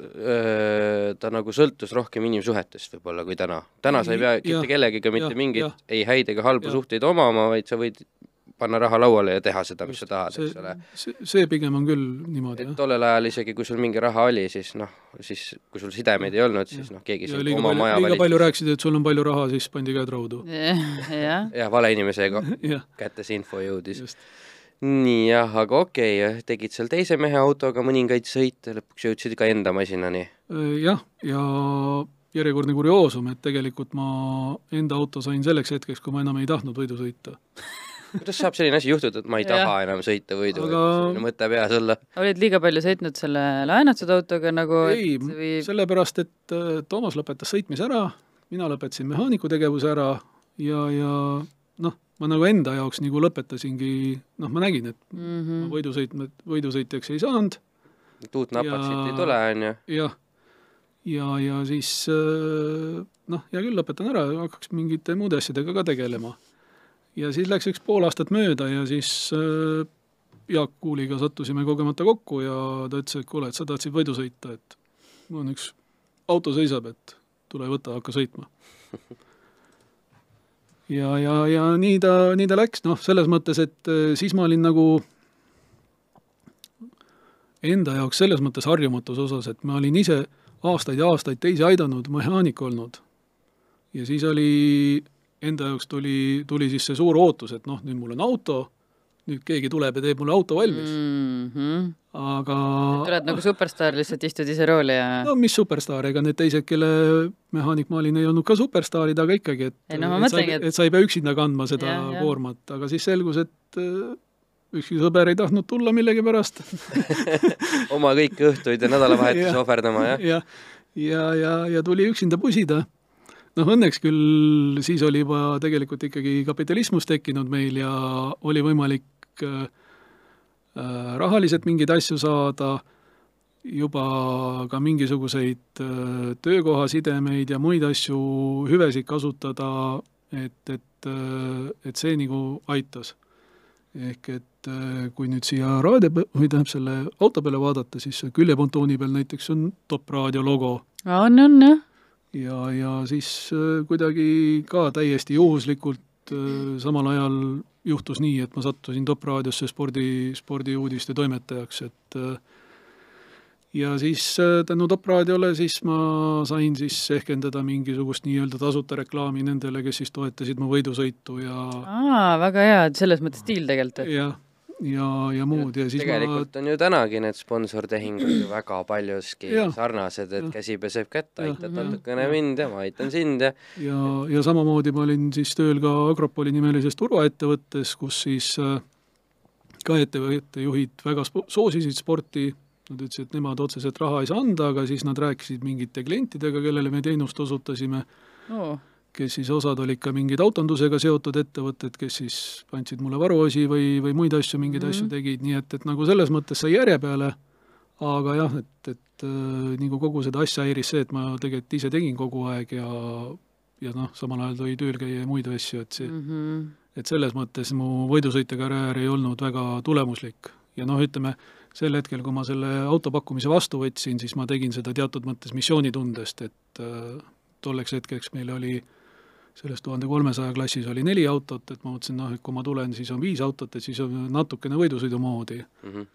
ta nagu sõltus rohkem inimsuhetest võib-olla kui täna. täna sa ei pea mitte kellegiga mitte ja, mingeid ei häid ega halbu ja. suhteid omama, vaid sa võid panna raha lauale ja teha seda, mis sa tahad, eks ole. see, see pigem on küll niimoodi, jah. tollel ajal isegi, kui sul mingi raha oli, siis noh, siis kui sul sidemeid ei olnud, siis noh, keegi sind oma palju, maja liiga palju rääkisid, et sul on palju raha, siis pandi käed raudu. jah, jah, vale inimesega kätte see info jõudis. nii jah, aga okei okay,, tegid seal teise mehe autoga mõningaid sõite, lõpuks jõudsid ka enda masinani? Äh, jah, ja järjekordne kurioosum, et tegelikult ma enda auto sain selleks hetkeks, kui ma enam ei tahtnud võidu sõita kuidas saab selline asi juhtuda, et ma ei taha enam sõita võidu aga..., selline mõte peas olla? olid liiga palju sõitnud selle laenatud autoga nagu ei või..., sellepärast et äh, Toomas lõpetas sõitmise ära, mina lõpetasin mehaaniku tegevuse ära ja, ja noh, ma nagu enda jaoks nagu lõpetasingi, noh, ma nägin, et mm -hmm. ma võidusõitme, võidusõitjaks ei saanud. uut napat siit ei tule, on ju? jah, ja, ja siis äh, noh, hea küll, lõpetan ära, hakkaks mingite muude asjadega ka tegelema ja siis läks üks pool aastat mööda ja siis äh, Jaak Kuuliga sattusime kogemata kokku ja ta ütles, et kuule, et sa tahtsid võidu sõita, et mul on üks auto seisab, et tule võta, hakka sõitma. ja, ja, ja nii ta, nii ta läks, noh, selles mõttes, et äh, siis ma olin nagu enda jaoks selles mõttes harjumatus osas, et ma olin ise aastaid ja aastaid teisi aidanud, mehaanik olnud. ja siis oli enda jaoks tuli, tuli siis see suur ootus, et noh, nüüd mul on auto, nüüd keegi tuleb ja teeb mulle auto valmis mm. -hmm. aga tuled nagu superstaar, lihtsalt istud ise rooli ja no mis superstaar, ega need teised, kelle mehaanik ma olin, ei olnud ka superstaarid, aga ikkagi, et Ei, no et sa, et- et sa ei pea üksinda kandma seda Jah, jah. koormat, aga siis selgus, et äh, ükski sõber ei tahtnud tulla millegipärast oma kõiki õhtuid ja nädalavahetusi ohverdama, jah? ja, ja, ja, ja tuli üksinda pusida. Noh, õnneks küll siis oli juba tegelikult ikkagi kapitalismus tekkinud meil ja oli võimalik äh, äh, rahaliselt mingeid asju saada, juba ka mingisuguseid äh, töökohasidemeid ja muid asju, hüvesid kasutada, et, et, äh, et see nagu aitas. ehk et äh, kui nüüd siia raadio või tähendab selle auto peale vaadata, siis küljepontooni peal näiteks on top raadio logo on, on jah. Ja, ja siis äh, kuidagi ka täiesti juhuslikult äh, samal ajal juhtus nii, et ma sattusin Top raadiosse spordi, spordiuudiste toimetajaks, et äh, ja siis tänu Top raadiole siis ma sain siis ehkendada mingisugust nii-öelda tasuta reklaami nendele, kes siis toetasid mu võidusõitu ja aa, väga hea, et selles mõttes stiil tegelikult. ja, ja, ja muud ja siis tegelikult on ju tänagi need sponsortehingud ju väga paljuski Jah. sarnased, et Jah. käsi peseb kätt, aitad natukene mind ja ma aitan sind ja ma ja, ja samamoodi ma olin siis tööl ka Agropoli nimelises turvaettevõttes, kus siis äh, ka ettevõtte juhid väga spo- soosisid sporti, nad ütlesid, et nemad otseselt raha ei saa anda, aga siis nad rääkisid mingite klientidega, kellele me teenust osutasime, oo, kes siis osad olid ka mingid autondusega seotud ettevõtted, kes siis andsid mulle varuosi või, või muid asju, mingeid mm. -hmm. asju tegid, nii et, et nagu selles mõttes sai järje peale, aga jah, et, et äh, nagu kogu seda asja häiris see, et ma tegelikult ise tegin kogu aeg ja ja noh, samal ajal tuli tööl käia ja muid asju, et see, Mhm. et selles mõttes mu võidusõitekarjäär ei olnud väga tulemuslik. ja noh, ütleme, sel hetkel, kui ma selle auto pakkumise vastu võtsin, siis ma tegin seda teatud mõttes missioonitundest, et äh, tolleks hetkeks meil oli selles tuhande kolmesaja klassis oli neli autot, et ma mõtlesin, noh, et kui ma tulen, siis on viis autot, et siis on natukene võidusõidu moodi. mm. -hmm.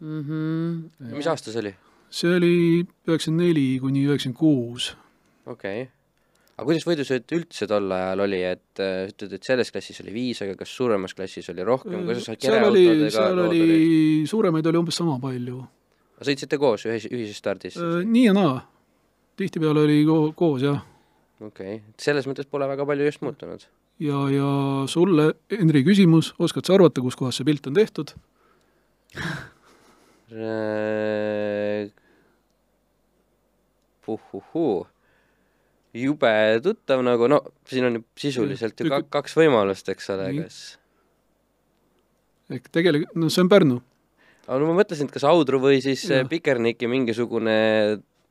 Mhm. mis aasta see oli? see oli üheksakümmend neli kuni üheksakümmend kuus. okei okay.. aga kuidas võidusõit üldse tol ajal oli, et äh, ütled, et selles klassis oli viis, aga kas suuremas klassis oli rohkem, kuidas sa seal oli, kereautodega seal oli, suuremaid oli umbes sama palju. sõitsite koos ühes, ühises stardis? Äh, nii ja naa. tihtipeale oli ko koos jah. Okei okay., selles mõttes pole väga palju just muutunud. ja, ja sulle, Henri, küsimus, oskad sa arvata, kus kohas see pilt on tehtud? Puhuhuu, jube tuttav nagu, no siin on sisuliselt ju kaks võimalust, eks ole, kas ehk tegelikult, no see on Pärnu. aga no ma mõtlesin, et kas Audru või siis äh, Pikerniki mingisugune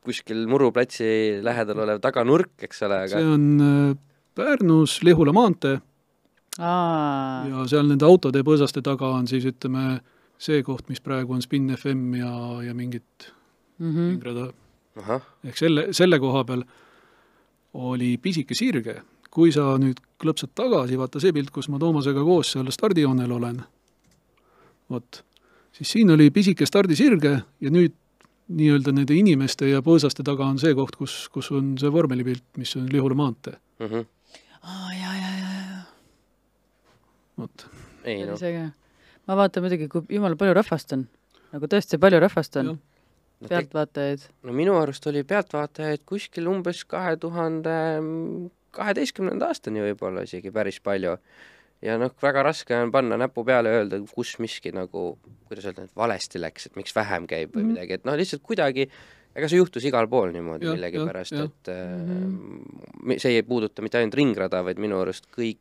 kuskil Muru platsi lähedal olev taganurk, eks ole, see aga on äh, Pärnus Lihula maantee. Aa, ja seal nende autode põõsaste taga on siis ütleme see koht, mis praegu on Spin FM ja, ja mingid Mhm. ringrada ahah, ehk selle, selle koha peal oli pisike sirge. kui sa nüüd klõpsad tagasi, vaata see pilt, kus ma Toomasega koos seal stardijoonel olen, vot, siis siin oli pisike stardisirge ja nüüd nii-öelda nende inimeste ja põõsaste taga on see koht, kus, kus on see vormelipilt, mis on Lihula maantee, mhm. aa ja, ja, ja, ja, vot. ei noh, ma vaatan muidugi, kui jumala palju rahvast on, nagu tõesti palju rahvast on no, pealtvaatajaid. no minu arust oli pealtvaatajaid kuskil umbes kahe tuhande kaheteistkümnenda aastani võib-olla isegi päris palju. Ja noh, väga raske on panna näpu peale ja öelda, kus miski nagu, kuidas öelda, et valesti läks, et miks vähem käib või Mhm. midagi, et noh, lihtsalt kuidagi ega see juhtus igal pool niimoodi Jah, millegipärast, et äh, Mhm. see ei puuduta mitte ainult ringrada, vaid minu arust kõik,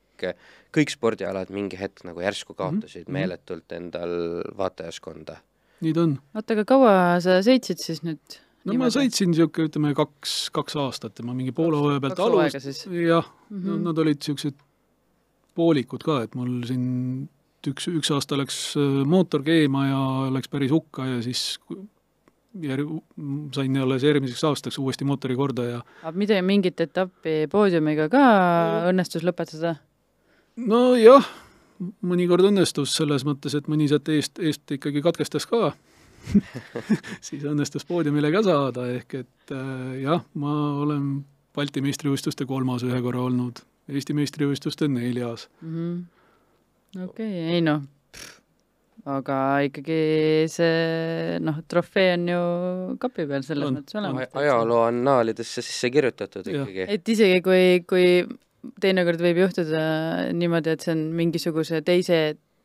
kõik spordialad mingi hetk nagu järsku kaotasid Mhm. meeletult endal vaatajaskonda. nii ta on. oota, aga kaua sa sõitsid siis nüüd? no ma sõitsin niisugune, ütleme kaks, kaks aastat ja ma mingi poole hooaja pealt siis jah mm. no -hmm. nad olid niisugused poolikud ka, et mul siin üks, üks aasta läks äh, mootor keema ja läks päris hukka ja siis ku- jär-, sain alles järgmiseks aastaks uuesti mootori korda ja aga mida, mingit etappi poodiumiga ka õnnestus lõpetada? nojah, mõnikord õnnestus selles mõttes, et mõni sealt eest, eest ikkagi katkestas ka siis õnnestus poodiumile ka saada, ehk et äh, jah, ma olen Balti meistrivõistluste kolmas ühe korra olnud Eesti meistrivõistlustel neljas. Mhm. okei, ei noh, aga ikkagi see noh, trofee on ju kapi peal selles On, mõttes olemas. ajaloo annaalidesse sisse kirjutatud Jah. ikkagi. et isegi kui, kui teinekord võib juhtuda niimoodi, et see on mingisuguse teise,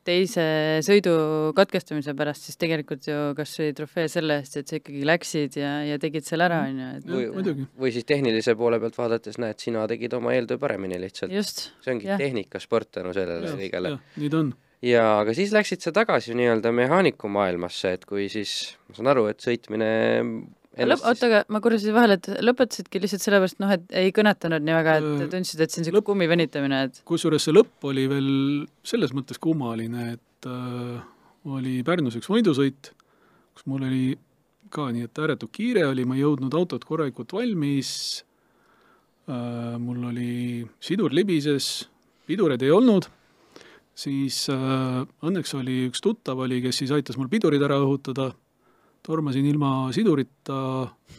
teise sõidu katkestamise pärast, siis tegelikult ju kas või trofee selle eest, et sa ikkagi läksid ja, ja tegid selle ära, on ju, et Või- või siis tehnilise poole pealt vaadates näed, sina tegid oma eeltöö paremini lihtsalt. just, see ongi tehnikasport tänu sellele kõigele. nii ta on. ja aga siis läksid sa tagasi nii-öelda mehaaniku maailmasse, et kui siis, ma saan aru, et sõitmine lõp-, oota, aga ma korra siis vahele, et lõpetasidki lihtsalt sellepärast, noh, et ei kõnetanud nii väga, et tundsid, et see on niisugune kummi venitamine, et kusjuures see lõpp oli veel selles mõttes kummaline, et äh, oli Pärnus üks võidusõit, kus mul oli ka nii, et ääretult kiire oli, ma ei jõudnud autot korralikult valmis äh,, mul oli sidur libises, pidureid ei olnud, siis äh, õnneks oli üks tuttav oli, kes siis aitas mul pidurid ära õhutada, tormasin ilma sidurita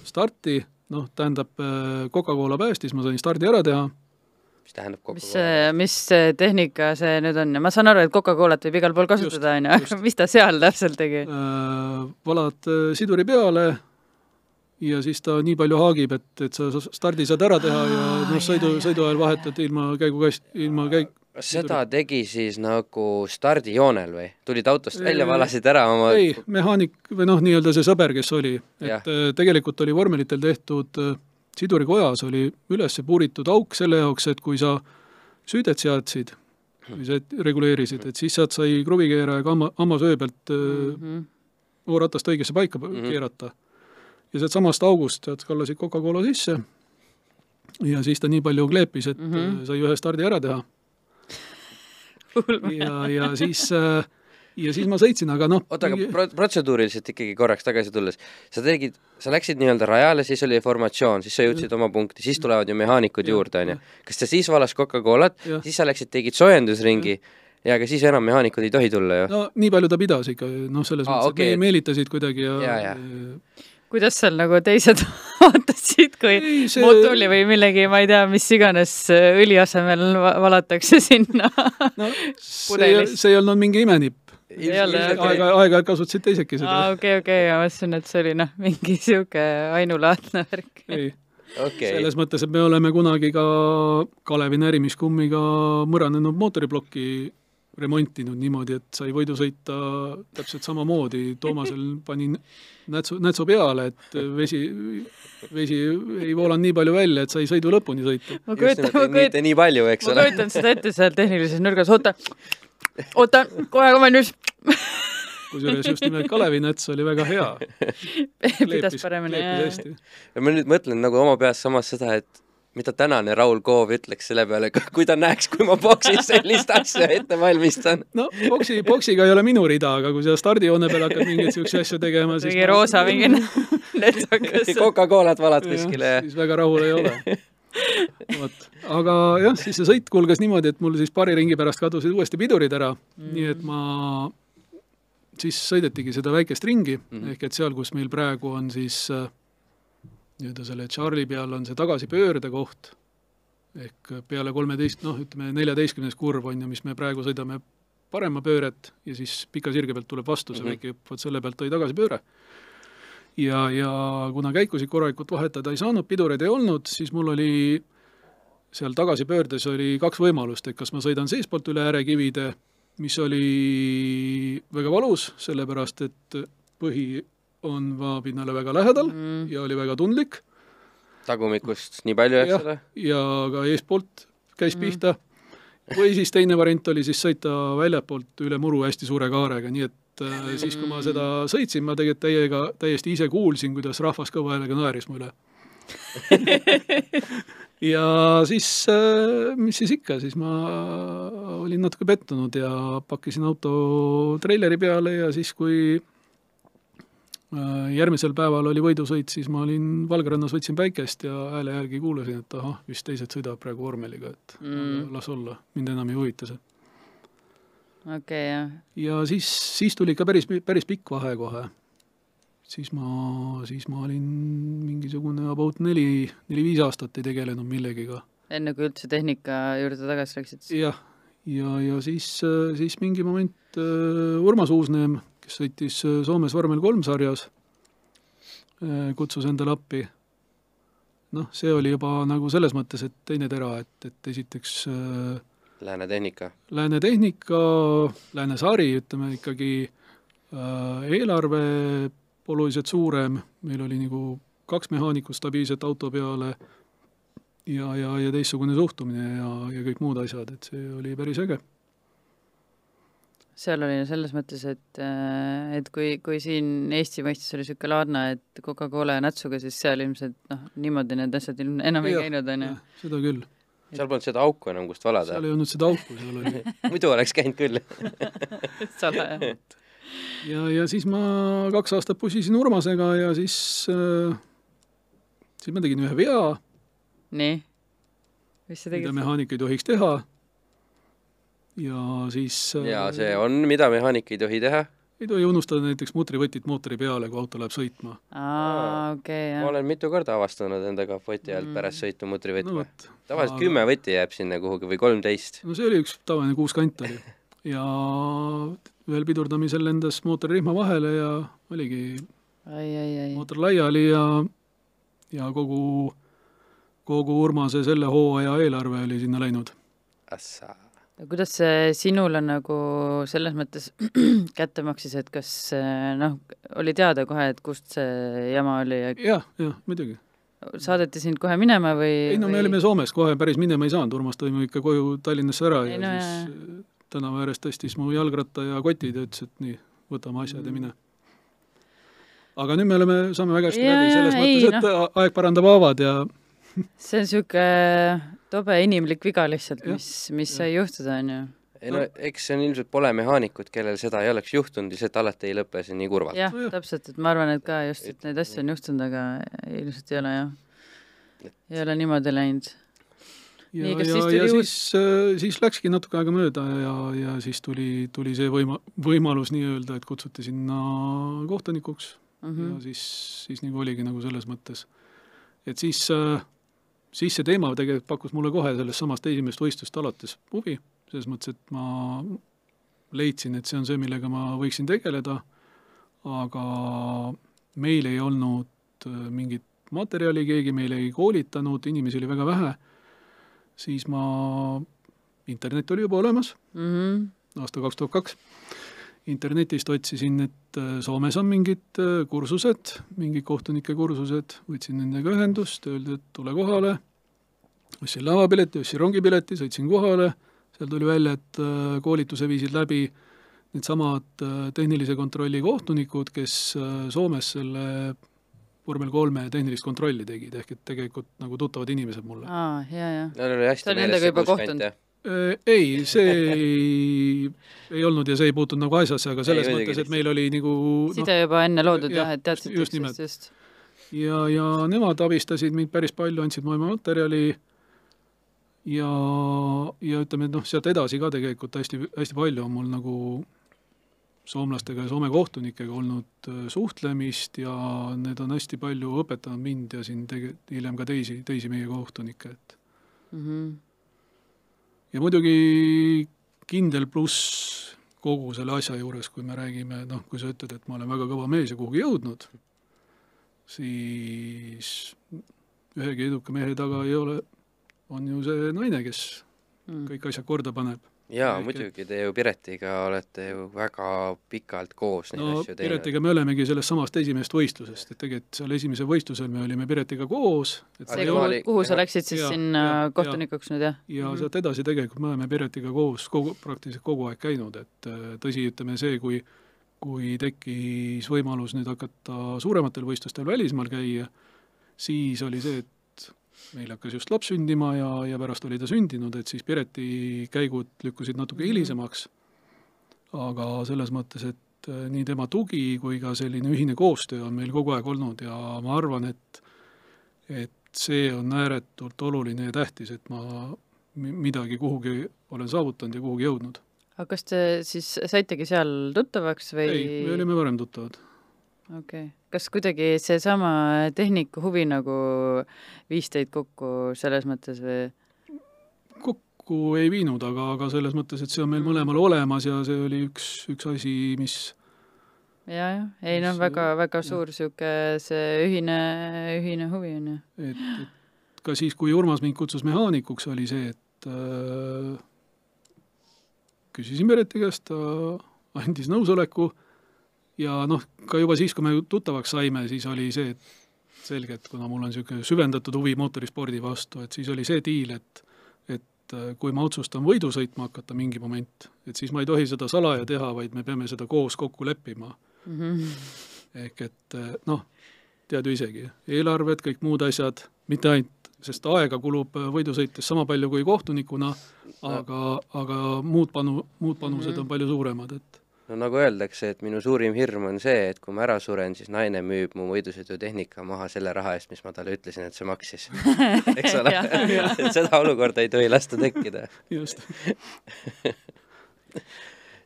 starti, noh, tähendab äh, Coca-Cola päästis, ma sain stardi ära teha. Mis tähendab mis kokku see, mis see tehnika see nüüd on? Ja ma saan aru, et Coca-Colat võib igal pool kasutada, on ju, aga mis ta seal täpselt tegi? äh, valad äh, siduri peale ja siis ta nii palju haagib, et, et sa stardi saad ära teha ja Aa, noh, sõidu sõidu ajal vahetad ilma käigukast, ilma käik-, kas seda tegi siis nagu stardijoonel või? tulid autost välja, Ei, valasid ära oma ei, mehaanik või noh, nii-öelda see sõber, kes oli, et äh, tegelikult oli vormelitel tehtud äh, sidurikojas oli üles puuritud auk selle jaoks, et kui sa süüdet seadsid või sa reguleerisid, et siis sealt sai kruvikeerajaga hamma, hammasöö pealt äh, Mhm. ooratast õigesse paika mm. -hmm. keerata. ja sealt samast august sealt kallasid Coca-Cola sisse ja siis ta nii palju kleepis, et mm. -hmm. sai ühe stardi ära teha ja, ja siis äh, ja siis ma sõitsin, aga noh, oota, aga pro-, protseduuriliselt ikkagi korraks tagasi tulles, sa tegid, sa läksid nii-öelda rajale, siis oli formatsioon, siis sa jõudsid oma punkti, siis tulevad ju mehaanikud Jah, juurde, onju. kas sa siis valas Coca-Colat, siis sa läksid, tegid soojendusringi. Ja aga siis enam mehaanikud ei tohi tulla ju? no nii palju ta pidas ikka, noh, selles Aa, mõttes, okei, et et- me meelitasid kuidagi ja, Ja, ja. Kuidas seal nagu teised vaatasid, kui ei, see mootuli või millegi, ma ei tea, mis iganes äh, õli asemel va- valatakse sinna. no, see, see ei olnud mingi imenipp. Aeg-ajalt kasutasid teisedki seda aa, okei, okei, ma mõtlesin, et see oli noh, mingi sihuke ainulaadne värk. ei, okei, selles mõttes, et me oleme kunagi ka Kalevi närimiskummiga mõranenud mootoriplokki remontinud niimoodi, et sai võidu sõita täpselt samamoodi, Toomasel panin nätsu, nätsu peale, et vesi, vesi ei voolanud nii palju välja, et sai sõidu lõpuni sõita. ma kujutan, ma kujutan, nii palju, eks ma ole. kujutan seda ette seal tehnilises nurgas, oota, oota, kohe kohe nüüd kusjuures just nimelt Kalevi näts oli väga hea. pidas paremini, jah. ja ma nüüd mõtlen nagu oma peas samas seda, et mida tänane Raul Koov ütleks selle peale, kui ta näeks, kui ma boksis sellist asja ette valmistan. no boksi, boksiga ei ole minu rida, aga kui sa stardijoone peal hakkad mingeid siukseid asju tegema, siis mingi roosa mingi netsakas. Coca-Colat valad kuskile ja siis väga rahul ei ole. vot, aga jah, siis see sõit kulges niimoodi, et mul siis paari ringi pärast kadusid uuesti pidurid ära mm, -hmm. nii et ma, siis sõidetigi seda väikest ringi mm, -hmm. ehk et seal, kus meil praegu on siis äh, nii-öelda selle Charlie peal on see tagasipöörde koht, ehk peale kolmeteist, noh, ütleme neljateistkümnes kurv on ju, mis me praegu sõidame parema pööret ja siis pika sirge pealt tuleb vastu see mm -hmm. väike hüpp, vot selle pealt oli tagasipööre ja, ja kuna käikusid korralikult vahetada ei saanud, pidureid ei olnud, siis mul oli seal tagasipöördes oli kaks võimalust, et kas ma sõidan seestpoolt üle äärekivide, mis oli väga valus, sellepärast et põhi on maapinnale väga lähedal mm. ja oli väga tundlik. tagumikust nii palju, eks ole? ja ka eespoolt käis mm. pihta. või siis teine variant oli siis sõita väljapoolt üle muru hästi suure kaarega, nii et et siis, kui ma seda sõitsin, ma tegelikult täiega, täiesti ise kuulsin, kuidas rahvas kõva häälega naeris mu üle ja siis, mis siis ikka, siis ma olin natuke pettunud ja pakkisin auto treileri peale ja siis, kui järgmisel päeval oli võidusõit, siis ma olin Valgerannas, võtsin päikest ja hääle järgi kuulasin, et ahah, vist teised sõidavad praegu vormeliga, et mm. las olla, mind enam ei huvita see okei okay,, jah. ja siis, siis tuli ikka päris, päris pikk vahe kohe. siis ma, siis ma olin mingisugune about neli, neli-viis aastat ei tegelenud millegiga. enne kui üldse tehnika juurde tagasi läksid? jah, ja, ja siis, siis mingi moment uh, Urmas Uusneem, kes sõitis Soomes vormel kolm sarjas uh,, kutsus endale appi. noh, see oli juba nagu selles mõttes, et teine tera, et, et esiteks uh, Lääne tehnika. Lääne tehnika, Lääne sari, ütleme ikkagi äh, eelarve oluliselt suurem, meil oli nagu kaks mehaanikut stabiilset auto peale ja, ja, ja teistsugune suhtumine ja, ja kõik muud asjad, et see oli päris äge. Seal oli selles mõttes, et, äh, et kui, kui siin Eesti mõistes oli niisugune laadne, et Coca-Cola ja natsuga, siis seal ilmselt noh, niimoodi need asjad enam ei käinud, on ju. seda küll seal polnud seda auku enam, kust valada. seal ei olnud seda auku, seal oli muidu oleks käinud küll salaja. ja, ja siis ma kaks aastat pusisin Urmasega ja siis äh,, siis ma tegin ühe vea. nii? mis sa tegid? mida mehaanik ei tohiks teha. Ja siis äh, ja see on, mida mehaanik ei tohi teha ei tohi unustada näiteks mutrivõtit mootori peale, kui auto läheb sõitma. aa, okei okay,, jah. ma olen mitu korda avastanud enda kapoti alt mm. pärast sõitu mutrivõtme no,. tavaliselt aga... kümme võtti jääb sinna kuhugi või kolmteist. no see oli üks tavaline kuuskant oli. ja ühel pidurdamisel lendas mootor rihma vahele ja oligi ai, ai, ai. mootor laiali ja, ja kogu, kogu Urmase selle hooaja eelarve oli sinna läinud. Assa kuidas see sinule nagu selles mõttes kätte maksis, et kas noh, oli teada kohe, et kust see jama oli ja...? jah, jah, muidugi. saadeti sind kohe minema või? ei no me või... olime Soomes, kohe päris minema ei saanud, Urmas tõi mu ikka koju Tallinnasse ära ei, ja no, siis jah. tänava ääres tõstis mu jalgratta ja kotid ja ütles, et nii, võtame asjad mm. ja mine. aga nüüd me oleme, saame väga hästi ja, läbi, selles ei, mõttes, et no. aeg parandab haavad ja see on niisugune tobe inimlik viga lihtsalt, mis, mis sai juhtuda, on ju. ei no eks see on ilmselt pole mehaanikut, kellel seda ei oleks juhtunud, lihtsalt alati ei lõpe see nii kurvalt. jah, täpselt, et ma arvan, et ka just, et neid asju on juhtunud, aga ilmselt ei ole jah, ei ole niimoodi läinud. ja, ja, ja, ja uus... siis, äh, siis läkski natuke aega mööda ja, ja siis tuli, tuli see võima-, võimalus nii-öelda, et kutsuti sinna kohtunikuks mm -hmm. ja siis, siis nagu oligi nagu selles mõttes. et siis äh, siis see teema tegelikult pakkus mulle kohe sellest samast esimesest võistlust alates huvi, selles mõttes, et ma leidsin, et see on see, millega ma võiksin tegeleda, aga meil ei olnud äh, mingit materjali, keegi meil ei koolitanud, inimesi oli väga vähe, siis ma, internet oli juba olemas mm, -hmm. aasta kaks tuhat kaks, internetist otsisin, et äh, Soomes on mingid äh, kursused, mingid kohtunike kursused, võtsin nendega ühendust, öeldi, et tule kohale, ostsin lavapileti, ostsin rongipileti, sõitsin kohale, seal tuli välja, et äh, koolituse viisid läbi needsamad tehnilise kontrolli kohtunikud, kes Soomes selle vormel kolme tehnilist kontrolli tegid, ehk et tegelikult nagu tuttavad inimesed mulle. aa, jaa, jaa. Neil oli hästi meeles see kuuskant, jah? Äh, ei, see ei, ei olnud ja see ei puutunud nagu asjasse, aga selles ei, mõttes, et meil oli nagu no, side juba enne loodud jah, et teadsid just nimelt. ja, ja nemad abistasid mind päris palju, andsid mulle materjali ja, ja ütleme, et noh, sealt edasi ka tegelikult hästi, hästi palju on mul nagu soomlastega ja Soome kohtunikega olnud äh, suhtlemist ja need on hästi palju õpetanud mind ja siin tege-, hiljem ka teisi, teisi meie kohtunikke, et mm. -hmm ja muidugi kindel pluss kogu selle asja juures, kui me räägime, noh, kui sa ütled, et ma olen väga kõva mees ja kuhugi jõudnud, siis ühegi eduka mehe taga ei ole, on ju see naine, kes mm. kõik asjad korda paneb jaa, muidugi, te ju Piretiga olete ju väga pikalt koos neid no, asju teinud. Piretiga me olemegi sellest samast esimesest võistlusest, et tegelikult seal esimesel võistlusel me olime Piretiga koos. see, kuhu, kuhu sa läksid siis ja, sinna ja, kohtunikuks nüüd, jah? ja mm -hmm. sealt edasi tegelikult me oleme Piretiga koos kogu, praktiliselt kogu aeg käinud, et äh, tõsi, ütleme see, kui kui tekkis võimalus nüüd hakata suurematel võistlustel välismaal käia, siis oli see, et meil hakkas just laps sündima ja, ja pärast oli ta sündinud, et siis Pireti käigud lükkusid natuke hilisemaks. aga selles mõttes, et äh, nii tema tugi kui ka selline ühine koostöö on meil kogu aeg olnud ja ma arvan, et et see on ääretult oluline ja tähtis, et ma midagi kuhugi olen saavutanud ja kuhugi jõudnud. aga kas te siis saitegi seal tuttavaks või? ei, me olime varem tuttavad okei okay., kas kuidagi seesama tehnikahuvi nagu viis teid kokku selles mõttes või? kokku ei viinud, aga, aga selles mõttes, et see on meil mõlemal olemas ja see oli üks, üks asi, mis ja, jah, ei noh, Mis- väga, väga jah. suur niisugune see ühine, ühine huvi on ju. et, et ka siis, kui Urmas mind kutsus mehaanikuks, oli see, et äh, küsisin Merete käest, ta andis nõusoleku ja noh, ka juba siis, kui me tuttavaks saime, siis oli see, et selge, et kuna mul on niisugune süvendatud huvi mootorispordi vastu, et siis oli see diil, et et äh, kui ma otsustan võidu sõitma hakata mingi moment, et siis ma ei tohi seda salaja teha, vaid me peame seda koos kokku leppima Mm -hmm. ehk et eh, noh, tead ju isegi, eelarved, kõik muud asjad, mitte ainult, sest aega kulub eh, võidusõites sama palju kui kohtunikuna, aga, aga muud panu, muud panused Mhm. on palju suuremad, et no nagu öeldakse, et minu suurim hirm on see, et kui ma ära suren, siis naine müüb mu võidusõidutehnika maha selle raha eest, mis ma talle ütlesin, et see maksis. eks ole et seda olukorda ei tohi lasta tekkida. just.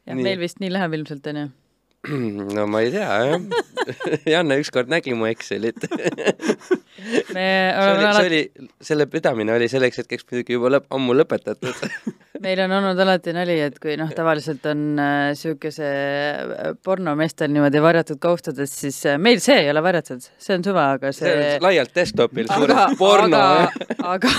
jah, meil vist nii läheb ilmselt, on ju. no ma ei tea, jah. Janne ükskord nägi mu Excelit. me oleme oli, see alati, oli, selle pidamine oli selleks hetkeks muidugi juba lõpp, ammu lõpetatud. meil on olnud alati nali, et kui noh, tavaliselt on niisuguse äh, pornomeestel niimoodi varjatud kaustades, siis äh, meil see ei ole varjatud, see on suva, aga see see laialt desktopil aga suur, porno. aga, aga,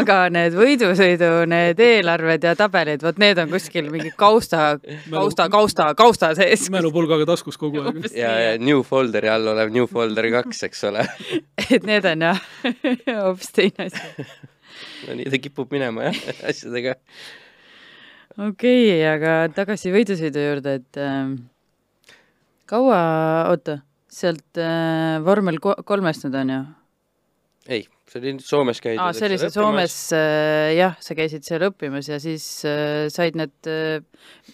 aga need võidusõidu, need eelarved ja tabelid, vot need on kuskil mingi kausta, kausta, kausta, kausta sees. Mälupulgaga taskus kogu aeg. ja, ja New Folderi all olev New Folder kaks, eks ole. et need on jah hoopis teine asi. no nii ta kipub minema jah, asjadega. okei okay,, aga tagasi võidusõidu juurde, et ähm, kaua, oota, sealt äh, vormel ko- kolmest nüüd on ju? ei, see oli nüüd Soomes käidud. aa, see oli see Soomes, jah, sa käisid seal õppimas ja siis äh, said need äh,,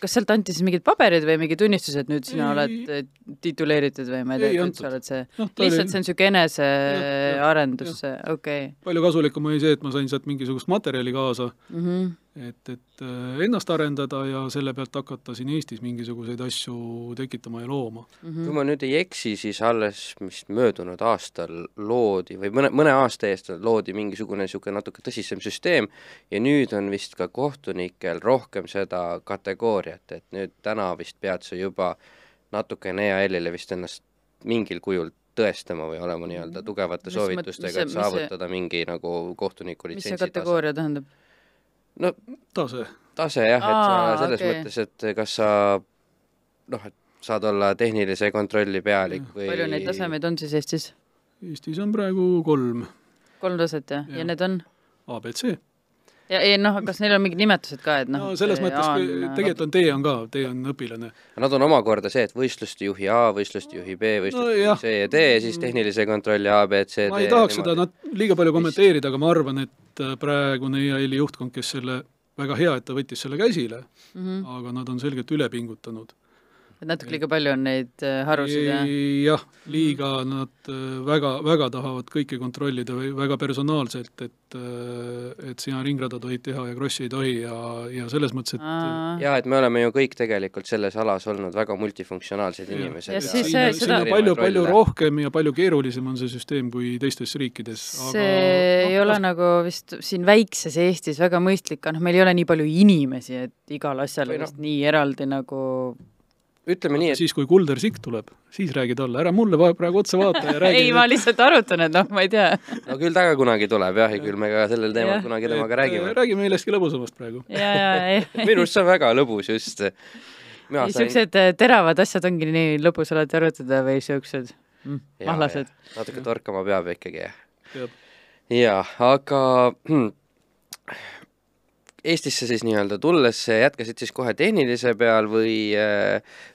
kas sealt anti siis mingid paberid või mingi tunnistus, et nüüd sina Ei. oled äh, tituleeritud või ma ei tea, et antud. sa oled see, ta lihtsalt oli see on niisugune enesearendus, okei. palju kasulikum oli see, et ma sain sealt mingisugust materjali kaasa, Mhm. et, et äh, ennast arendada ja selle pealt hakata siin Eestis mingisuguseid asju tekitama ja looma. Mhm. kui ma nüüd ei eksi, siis alles vist möödunud aastal loodi või mõne, mõne aasta eest loodi mingisugune niisugune natuke tõsisem süsteem ja nüüd on vist ka kohtunikel rohkem seda kategooriat, et nüüd täna vist pead sa juba natukene EAL-ile vist ennast mingil kujul tõestama või olema nii-öelda tugevate Mis soovitustega, et mis see- saavutada mingi nagu kohtuniku mis see litsentsi tase. kategooria tähendab? no tase, tase jah, et Aa, sa selles okei. mõttes, et kas sa noh, et saad olla tehnilise kontrolli pealik või palju neid tasemeid on siis Eestis? Eestis on praegu kolm kolm taset jah, ja need on? abc. ja ei noh, kas neil on mingid nimetused ka, et noh no selles mõttes, tegelikult on tee on ka, tee on õpilane. Nad on omakorda see, et võistluste juhi A, võistluste juhi B, võistluste No juhi jah. C ja D ja siis tehnilise kontrolli A, B, C, D. ma ei tahaks seda nat-, liiga palju kommenteerida, aga ma arvan, et äh, praegune EAL-i juhtkond, kes selle, väga hea, et ta võttis selle käsile, Mhm. aga nad on selgelt üle pingutanud. Et natuke liiga palju on neid äh, harusid ja jah, liiga nad äh, väga, väga tahavad kõike kontrollida või väga personaalselt, et äh, et sina ringrada tohid teha ja krossi ei tohi ja, ja selles mõttes, et Aa. jaa, et me oleme ju kõik tegelikult selles alas olnud väga multifunktsionaalsed Jah. inimesed. Ja siis see- seda- palju, palju rohkem ja palju keerulisem on see süsteem kui teistes riikides. see ei noh, ole nagu vist siin väikses Eestis väga mõistlik, noh, meil ei ole nii palju inimesi, et igal asjal noh. vist nii eraldi nagu ütleme nii, et siis, kui Kulder Sikk tuleb, siis räägi talle, ära mulle praegu otsa vaata ja räägi ei, ma lihtsalt arutan, et noh, ma ei tea. no küll ta ka kunagi tuleb jah, ja küll me ka sellel teemal Jah. kunagi temaga räägime. räägi millestki lõbusamast praegu. ja, ja, ei, minu arust see on väga lõbus just. mina sain niisugused äh, teravad asjad ongi nii lõbus alati arutada või siuksed mm, mahlased. natuke torkama peab ikkagi jah. Jaa, aga hmm, Eestisse siis nii-öelda tulles jätkasid siis kohe tehnilise peal või,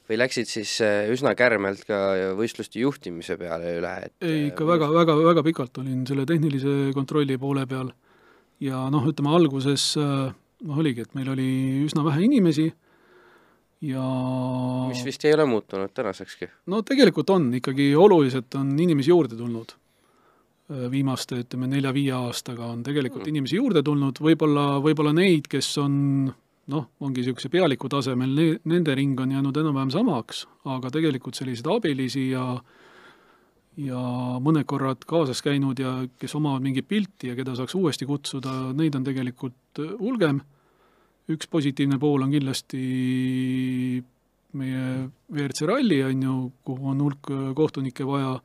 või läksid siis äh, üsna kärmelt ka võistluste juhtimise peale üle, et äh, ei, ikka väga, väga, väga pikalt olin selle tehnilise kontrolli poole peal ja noh, ütleme alguses äh, noh, oligi, et meil oli üsna vähe inimesi ja mis vist ei ole muutunud tänasekski. no tegelikult on ikkagi oluliselt on inimesi juurde tulnud. Viimaste, ütleme nelja-viie aastaga on tegelikult Hmm. inimesi juurde tulnud, võib-olla, võib-olla neid, kes on noh, ongi niisuguse pealiku tasemel, ne-, nende ring on jäänud enam-vähem samaks, aga tegelikult selliseid abilisi ja ja mõned korrad kaasas käinud ja kes omavad mingit pilti ja keda saaks uuesti kutsuda, neid on tegelikult hulgem. Üks positiivne pool on kindlasti meie WRC ralli, on ju, kuhu on hulk kohtunikke vaja,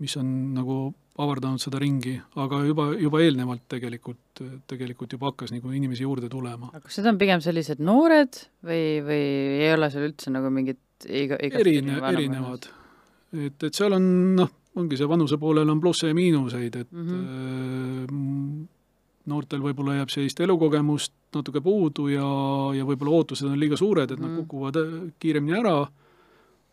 mis on nagu avardanud seda ringi, aga juba, juba eelnevalt tegelikult, tegelikult juba hakkas nagu inimesi juurde tulema. aga kas need on pigem sellised noored või, või ei ole seal üldse nagu mingit iga, erine-, erinevad. et, et seal on noh, ongi see vanuse poolel on plusse ja miinuseid, et mm -hmm. noortel võib-olla jääb sellist elukogemust natuke puudu ja, ja võib-olla ootused on liiga suured, et mm -hmm. nad mhm. kukuvad äh, kiiremini ära,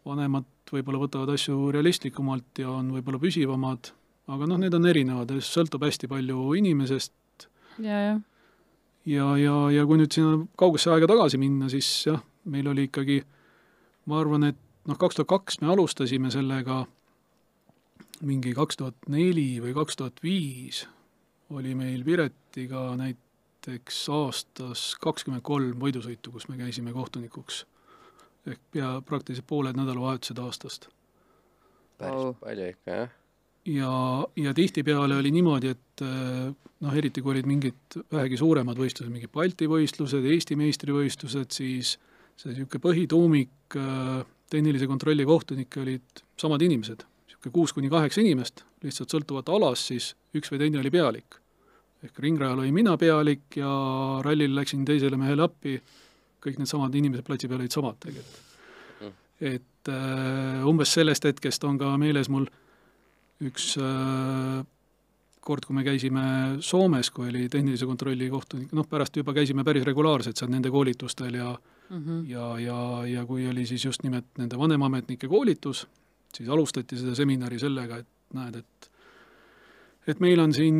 vanemad võib-olla võtavad asju realistlikumalt ja on võib-olla püsivamad, aga noh, need on erinevad ja sõltub hästi palju inimesest. ja, jah. ja, ja, ja kui nüüd sinna kaugesse aega tagasi minna, siis jah, meil oli ikkagi, ma arvan, et noh, kaks tuhat kaks me alustasime sellega mingi kaks tuhat neli või kaks tuhat viis oli meil Piretiga näiteks aastas kakskümmend kolm võidusõitu, kus me käisime kohtunikuks. Ehk pea, praktiliselt pooled nädalavahetused aastast. päris oh. palju ikka, jah? ja, ja tihtipeale oli niimoodi, et eh, noh, eriti kui olid mingid vähegi suuremad võistlused, mingid Balti võistlused, Eesti meistrivõistlused, siis see niisugune põhituumik eh, tehnilise kontrolli kohtunikke olid samad inimesed niisugune kuus kuni kaheksa inimest, lihtsalt sõltuvalt alast siis üks või teine oli pealik. ehk ringrajal olin mina pealik ja rallil läksin teisele mehele appi, kõik needsamad inimesed platsi peal olid samad tegelikult mm.. et äh, umbes sellest hetkest on ka meeles mul üks äh, kord, kui me käisime Soomes, kui oli tehnilise kontrolli kohtunik, noh pärast juba käisime päris regulaarselt seal nende koolitustel ja mm -hmm. ja, ja, ja kui oli siis just nimelt nende vanemametnike koolitus, siis alustati seda seminari sellega, et näed, et et meil on siin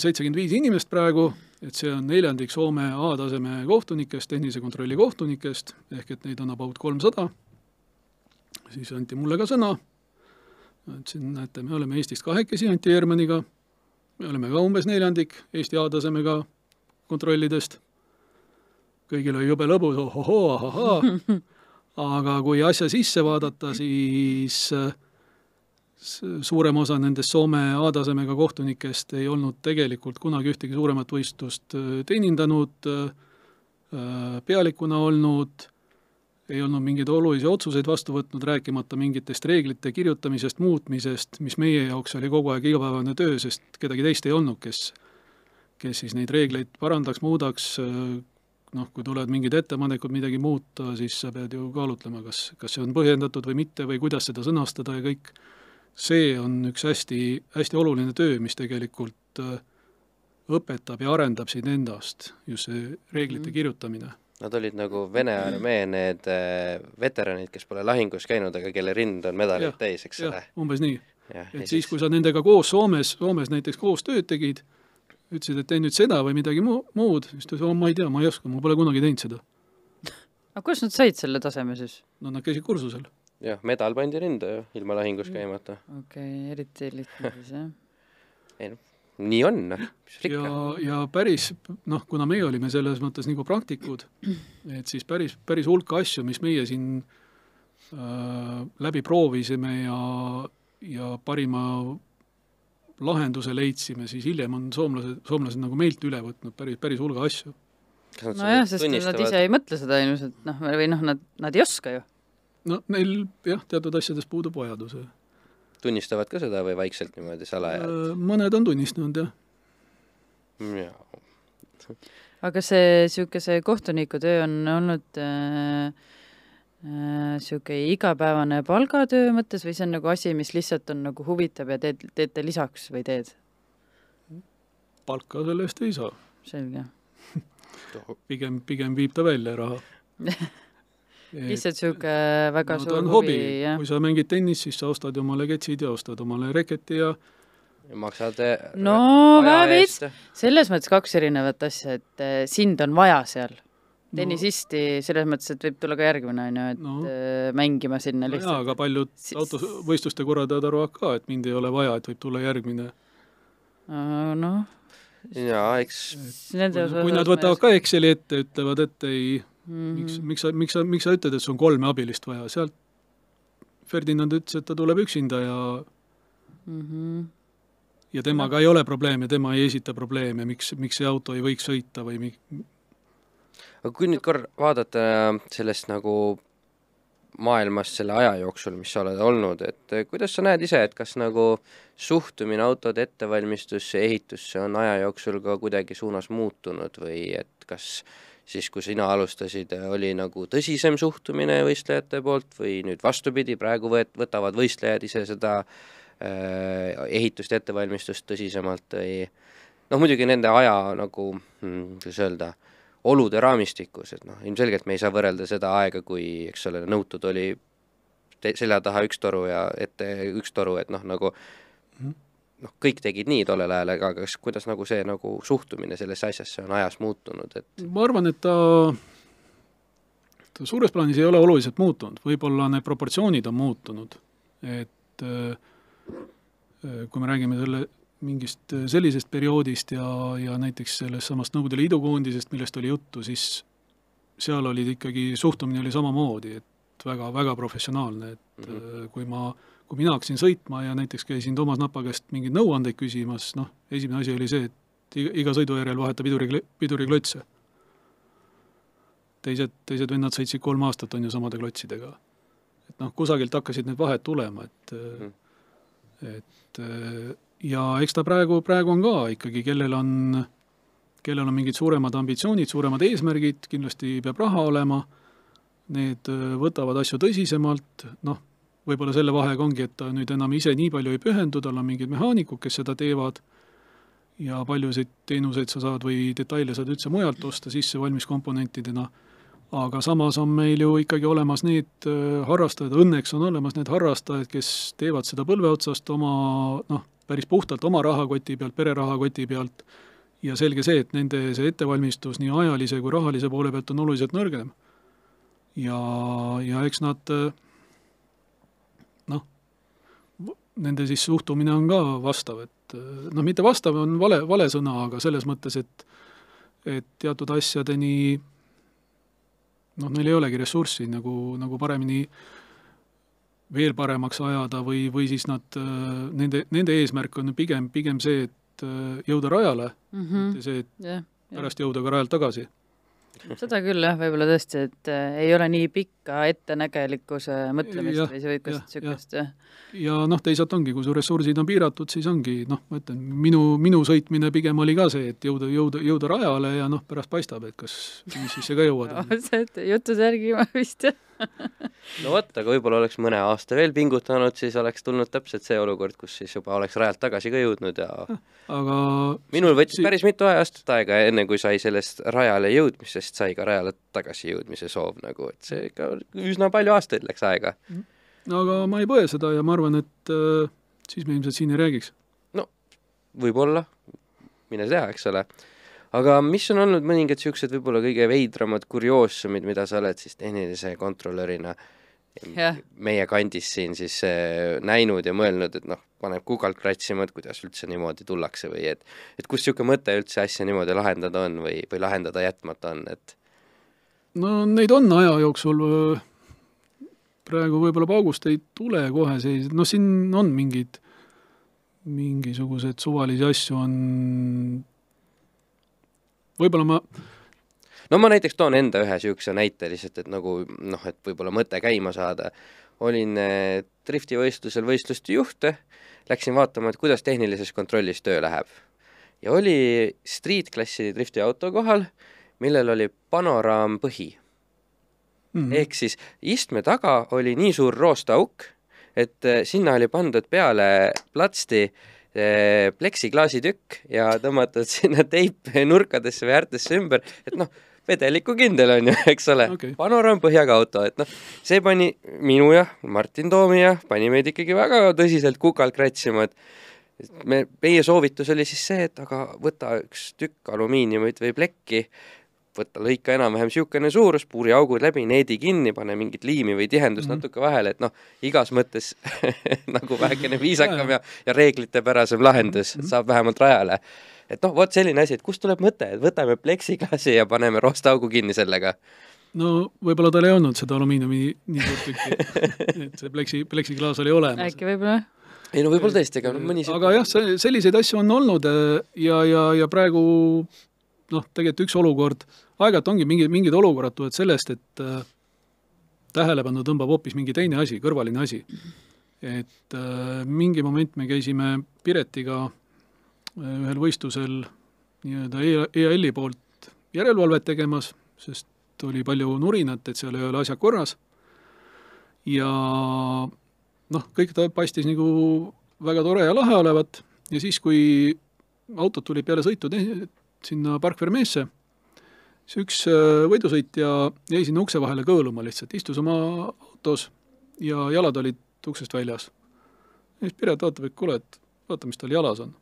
seitsekümmend viis inimest praegu, et see on neljandik Soome A-taseme kohtunikest, tehnilise kontrolli kohtunikest, ehk et neid on about kolmsada, siis anti mulle ka sõna, ütlesin, näete, me oleme Eestist kahekesi Anti Eermaniga, me oleme ka umbes neljandik Eesti A-tasemega kontrollidest, kõigil oli jube lõbus, ohohoo, ahahaa. Aga kui asja sisse vaadata, siis suurem osa nendest Soome A-tasemega kohtunikest ei olnud tegelikult kunagi ühtegi suuremat võistlust äh, teenindanud, äh, pealikuna olnud, ei olnud mingeid olulisi otsuseid vastu võtnud, rääkimata mingitest reeglite kirjutamisest, muutmisest, mis meie jaoks oli kogu aeg igapäevane töö, sest kedagi teist ei olnud, kes kes siis neid reegleid parandaks, muudaks, äh, noh, kui tulevad mingid ettepanekud midagi muuta, siis sa pead ju kaalutlema, kas, kas see on põhjendatud või mitte või kuidas seda sõnastada ja kõik. See on üks hästi, hästi oluline töö, mis tegelikult äh, õpetab ja arendab sind endast, just see reeglite mm. kirjutamine. Nad olid nagu Vene armee need äh, veteranid, kes pole lahingus käinud, aga kelle rind on medaleid täis, eks ole. umbes nii. et siis, kui sa nendega koos Soomes, Soomes näiteks koos tööd tegid, ütlesid, et tee nüüd seda või midagi muu, muud, siis ta ütles, ma ei tea, ma ei oska, ma pole kunagi teinud seda. aga kuidas nad said selle taseme siis? no nad käisid kursusel. Jah, medal pandi rinda ju, ilma lahingus käimata. okei okay,, eriti lihtne siis jah. ei noh, nii on, noh, mis ikka. ja, ja päris noh, kuna meie olime selles mõttes nagu praktikud, et siis päris, päris hulk asju, mis meie siin äh, läbi proovisime ja, ja parima lahenduse leidsime, siis hiljem on soomlased, soomlased nagu meilt üle võtnud päris, päris hulga asju. nojah, sest nad ise ei mõtle seda ilmselt, noh, või noh, nad, nad ei oska ju. No neil jah, teatud asjades puudub vajadus. tunnistavad ka seda või vaikselt niimoodi salaja? Äh, mõned on tunnistanud, jah. jaa. aga see, niisugune see kohtunikutöö on olnud äh, niisugune äh, igapäevane palgatöö mõttes või see on nagu asi, mis lihtsalt on nagu huvitav ja teed, teete lisaks või teed? palka selle eest ei saa. selge pigem, pigem viib ta välja raha lihtsalt niisugune väga no, suur huvi, jah. kui sa mängid tennist, siis sa ostad omale ketsid ja ostad omale reketi ja ja maksad eh, no väga veits, selles mõttes kaks erinevat asja, et eh, sind on vaja seal tennisisti selles mõttes, et võib tulla ka järgmine, on ju, et no. Äh, mängima sinna no lihtsalt. jaa, aga paljud siis... autovõistluste korraldajad arvavad ka, et mind ei ole vaja, et võib tulla järgmine. noh. jaa, eks kui, kui nad võtavad ka Exceli ette, ütlevad, et ei mm, -hmm. miks, miks sa, miks sa, miks sa ütled, et sul on kolme abilist vaja, sealt Ferdinand ütles, et ta tuleb üksinda ja mm -hmm. ja temaga no. ei ole probleeme, tema ei esita probleeme, miks, miks see auto ei võiks sõita või mi-, aga kui nüüd korra vaadata sellest nagu maailmast selle aja jooksul, mis sa oled olnud, et eh, kuidas sa näed ise, et kas nagu suhtumine autode ettevalmistusse, ehitusse on aja jooksul ka kuidagi suunas muutunud või et kas siis, kui sina alustasid, oli nagu tõsisem suhtumine võistlejate poolt või nüüd vastupidi, praegu võet-, võtavad võistlejad ise seda äh, ehitust ja ettevalmistust tõsisemalt või noh, muidugi nende aja nagu hmm,, kuidas öelda äh,, olude raamistikus, et noh, ilmselgelt me ei saa võrrelda seda aega, kui eks ole, nõutud oli selja taha üks toru ja ette üks toru, et noh, nagu mhm. Noh, kõik tegid nii tollel ajal, aga kas, kuidas nagu see nagu suhtumine sellesse asjasse on ajas muutunud, et ma arvan, et ta ta suures plaanis ei ole oluliselt muutunud, võib-olla need proportsioonid on muutunud, et äh, kui me räägime selle mingist äh, sellisest perioodist ja, ja näiteks sellest samast Nõukogude Liidu koondisest, millest oli juttu, siis seal olid ikkagi, suhtumine oli samamoodi, et väga-väga professionaalne, et mm -hmm. kui ma, kui mina hakkasin sõitma ja näiteks käisin Toomas Napa käest mingeid nõuandeid küsimas, noh, esimene asi oli see, et iga sõidu järel vaheta piduri, piduriklotse. teised, teised vennad sõitsid kolm aastat, on ju, samade klotsidega. et noh, kusagilt hakkasid need vahed tulema, et mm, et ja eks ta praegu, praegu on ka ikkagi, kellel on, kellel on mingid suuremad ambitsioonid, suuremad eesmärgid, kindlasti peab raha olema, need võtavad asju tõsisemalt, noh, võib-olla selle vahega ongi, et ta nüüd enam ise nii palju ei pühendu, tal on mingid mehaanikud, kes seda teevad, ja paljusid teenuseid sa saad või detaile saad üldse mujalt osta sisse valmiskomponentidena, aga samas on meil ju ikkagi olemas need äh, harrastajad, õnneks on olemas need harrastajad, kes teevad seda põlve otsast oma noh, päris puhtalt oma rahakoti pealt, pere rahakoti pealt, ja selge see, et nende see ettevalmistus nii ajalise kui rahalise poole pealt on oluliselt nõrgem. ja, ja eks nad noh, nende siis suhtumine on ka vastav, et noh, mitte vastav on vale, vale sõna, aga selles mõttes, et et teatud asjadeni noh, neil ei olegi ressurssi nagu, nagu paremini veel paremaks ajada või, või siis nad, nende, nende eesmärk on pigem, pigem see, et jõuda rajale mm, -hmm. mitte see, et yeah, pärast yeah. jõuda ka rajalt tagasi seda küll jah, võib-olla tõesti, et äh, ei ole nii pikka ettenägelikkuse mõtlemist ja, või niisugust, niisugust jah. ja noh, teisalt ongi, kui su ressursid on piiratud, siis ongi noh, ma ütlen, minu, minu sõitmine pigem oli ka see, et jõuda, jõuda, jõuda rajale ja noh, pärast paistab, et kas finišisse ka jõuad juttude järgi ma vist jah no vot, aga võib-olla oleks mõne aasta veel pingutanud, siis oleks tulnud täpselt see olukord, kus siis juba oleks rajalt tagasi ka jõudnud ja aga minul võttis si päris mitu aastat aega, enne kui sai sellest rajale jõudmisest, sai ka rajale tagasi jõudmise soov nagu, et see ikka üsna palju aastaid läks aega. no aga ma ei põe seda ja ma arvan, et äh, siis me ilmselt siin ei räägiks. no võib-olla, mine tea, eks ole aga mis on olnud mõningad niisugused võib-olla kõige veidramad kurioosumid, mida sa oled siis tehnilise kontrolörina yeah. meie kandis siin siis äh, näinud ja mõelnud, et noh, paneb kugalt kratsima, et kuidas üldse niimoodi tullakse või et et kust niisugune mõte üldse asja niimoodi lahendada on või, või lahendada jätmata on, et no neid on aja jooksul, praegu võib-olla paugust ei tule kohe selliseid, noh, siin on mingid, mingisugused suvalisi asju on võib-olla ma no ma näiteks toon enda ühe niisuguse näite lihtsalt, et nagu noh, et võib-olla mõte käima saada. olin äh, driftivõistlusel võistluste juht, läksin vaatama, et kuidas tehnilises kontrollis töö läheb. ja oli street-klassi driftiauto kohal, millel oli panoraampõhi mm. -hmm. ehk siis istme taga oli nii suur roostauk, et äh, sinna oli pandud peale platsti äh, pleksiklaasitükk ja tõmmatud sinna teip nurkadesse või äärtesse ümber, et noh, vedelikukindel on ju, eks ole okay., panoraampõhjaga auto, et noh, see pani minu ja Martin Toomi ja pani meid ikkagi väga tõsiselt kukalt kratsima, et me, meie soovitus oli siis see, et aga võta üks tükk alumiiniumit või plekki, võtta lõika enam-vähem niisugune suurus, puuri augud läbi, needi kinni, pane mingit liimi või tihendust mm -hmm. natuke vahele, et noh, igas mõttes nagu vähekene viisakam ja, ja reeglitepärasem lahendus mm, -hmm. saab vähemalt rajale. et noh, vot selline asi, et kust tuleb mõte, et võtame pleksiklaasi ja paneme roostaugu kinni sellega no võib-olla tal ei olnud seda alumiiniumi nii suurt tükki, et see pleksi, pleksiklaas oli olemas. äkki võib-olla jah ei no võib-olla tõesti, aga mõni aga jah, selliseid asju on olnud ja, ja, ja praegu noh, tegelikult üks olukord, aeg-ajalt ongi mingi, mingid olukorrad tulevad sellest, et äh, tähelepanu tõmbab hoopis mingi teine asi, kõrvaline asi. et äh, mingi moment me käisime Piretiga äh, ühel võistlusel nii-öelda EAL-i poolt järelevalvet tegemas, sest oli palju nurinat, et seal ei ole asjad korras ja noh, kõik ta paistis nagu väga tore ja lahe olevat ja siis, kui autod tulid peale sõitu sinna Park Vermeesse, siis üks äh, võidusõitja jäi sinna ukse vahele kõõluma lihtsalt, istus oma autos ja jalad olid uksest väljas. ja siis Piret vaatab, et kuule, et vaata, mis tal jalas on.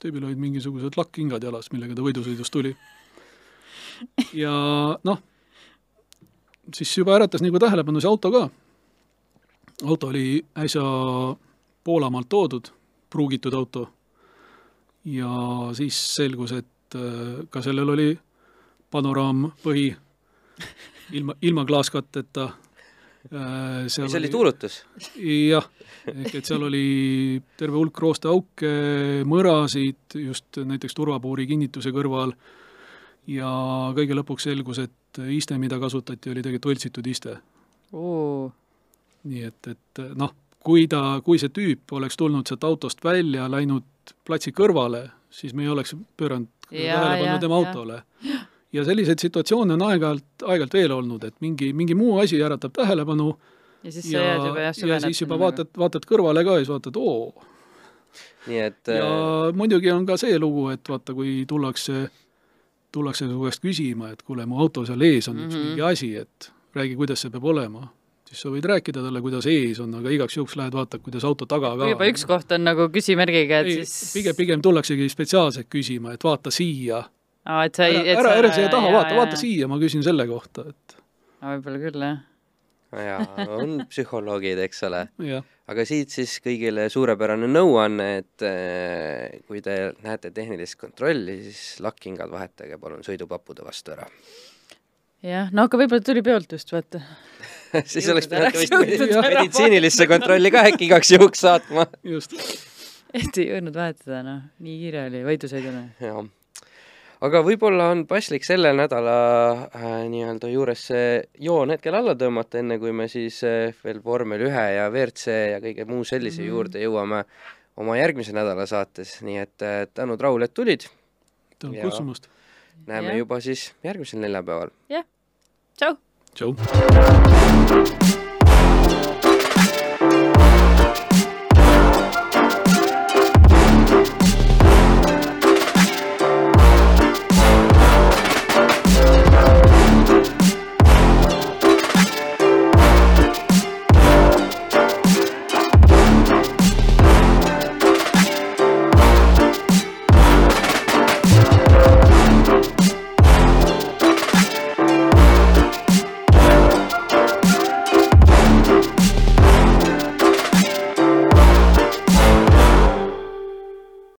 tüübil olid mingisugused lakkkingad jalas, millega ta võidusõidust tuli. ja noh, siis juba äratas nagu tähelepanu see auto ka. auto oli äsja Poolamaalt toodud, pruugitud auto. ja siis selgus, et äh, ka sellel oli panoraampõhi ilma, ilma klaaskatteta. see oli tuulutus? jah, ehk et seal oli terve hulk roosteauke, mõrasid just näiteks turvapuuri kinnituse kõrval ja kõige lõpuks selgus, et iste, mida kasutati, oli tegelikult võltsitud iste. nii et, et noh, kui ta, kui see tüüp oleks tulnud sealt autost välja, läinud platsi kõrvale, siis me ei oleks pööranud tähelepanu tema autole. ja selliseid situatsioone on aeg-ajalt, aeg-ajalt veel olnud, et mingi, mingi muu asi äratab tähelepanu ja siis sa jääd juba jah ja siis juba vaatad, vaatad kõrvale ka ja siis vaatad, oo. nii et ja äh... muidugi on ka see lugu, et vaata, kui tullakse tullakse su käest küsima, et kuule, mu auto seal ees on mm -hmm. üks mingi asi, et räägi, kuidas see peab olema. Siis sa võid rääkida talle, kuidas ees on, aga igaks juhuks lähed vaatad, kuidas auto taga ka juba üks koht on nagu küsimärgiga, et ei, siis pigem, pigem tullaksegi spetsiaalselt küsima, et vaata siia. aa, et sa ei ära, ära, ära siia taha, vaata, vaata siia, ma küsin selle kohta, et võib-olla küll, jah jaa, on psühholoogid, eks ole. aga siit siis kõigile suurepärane nõuanne, et äh, kui te näete tehnilist kontrolli, siis lakkingad vahetage palun sõidupappude vastu ära. jah, no aga võib-olla tuli peolt just, vaata siis oleks pidanud vist meditsiinilisse kontrolli ka äkki igaks juhuks saatma. just. et ei jõudnud vahetada, noh, nii kiire oli võidusõidule. jah aga võib-olla on paslik selle nädala äh, nii-öelda juures see joon hetkel alla tõmmata, enne kui me siis äh, veel vormel ühe ja WRC ja kõige muu sellise mm -hmm. juurde jõuame oma järgmise nädala saates, nii et äh, tänud, Raul, et tulid. tänud kutsumast. näeme ja. juba siis järgmisel neljapäeval. jah, tšau. Tšau.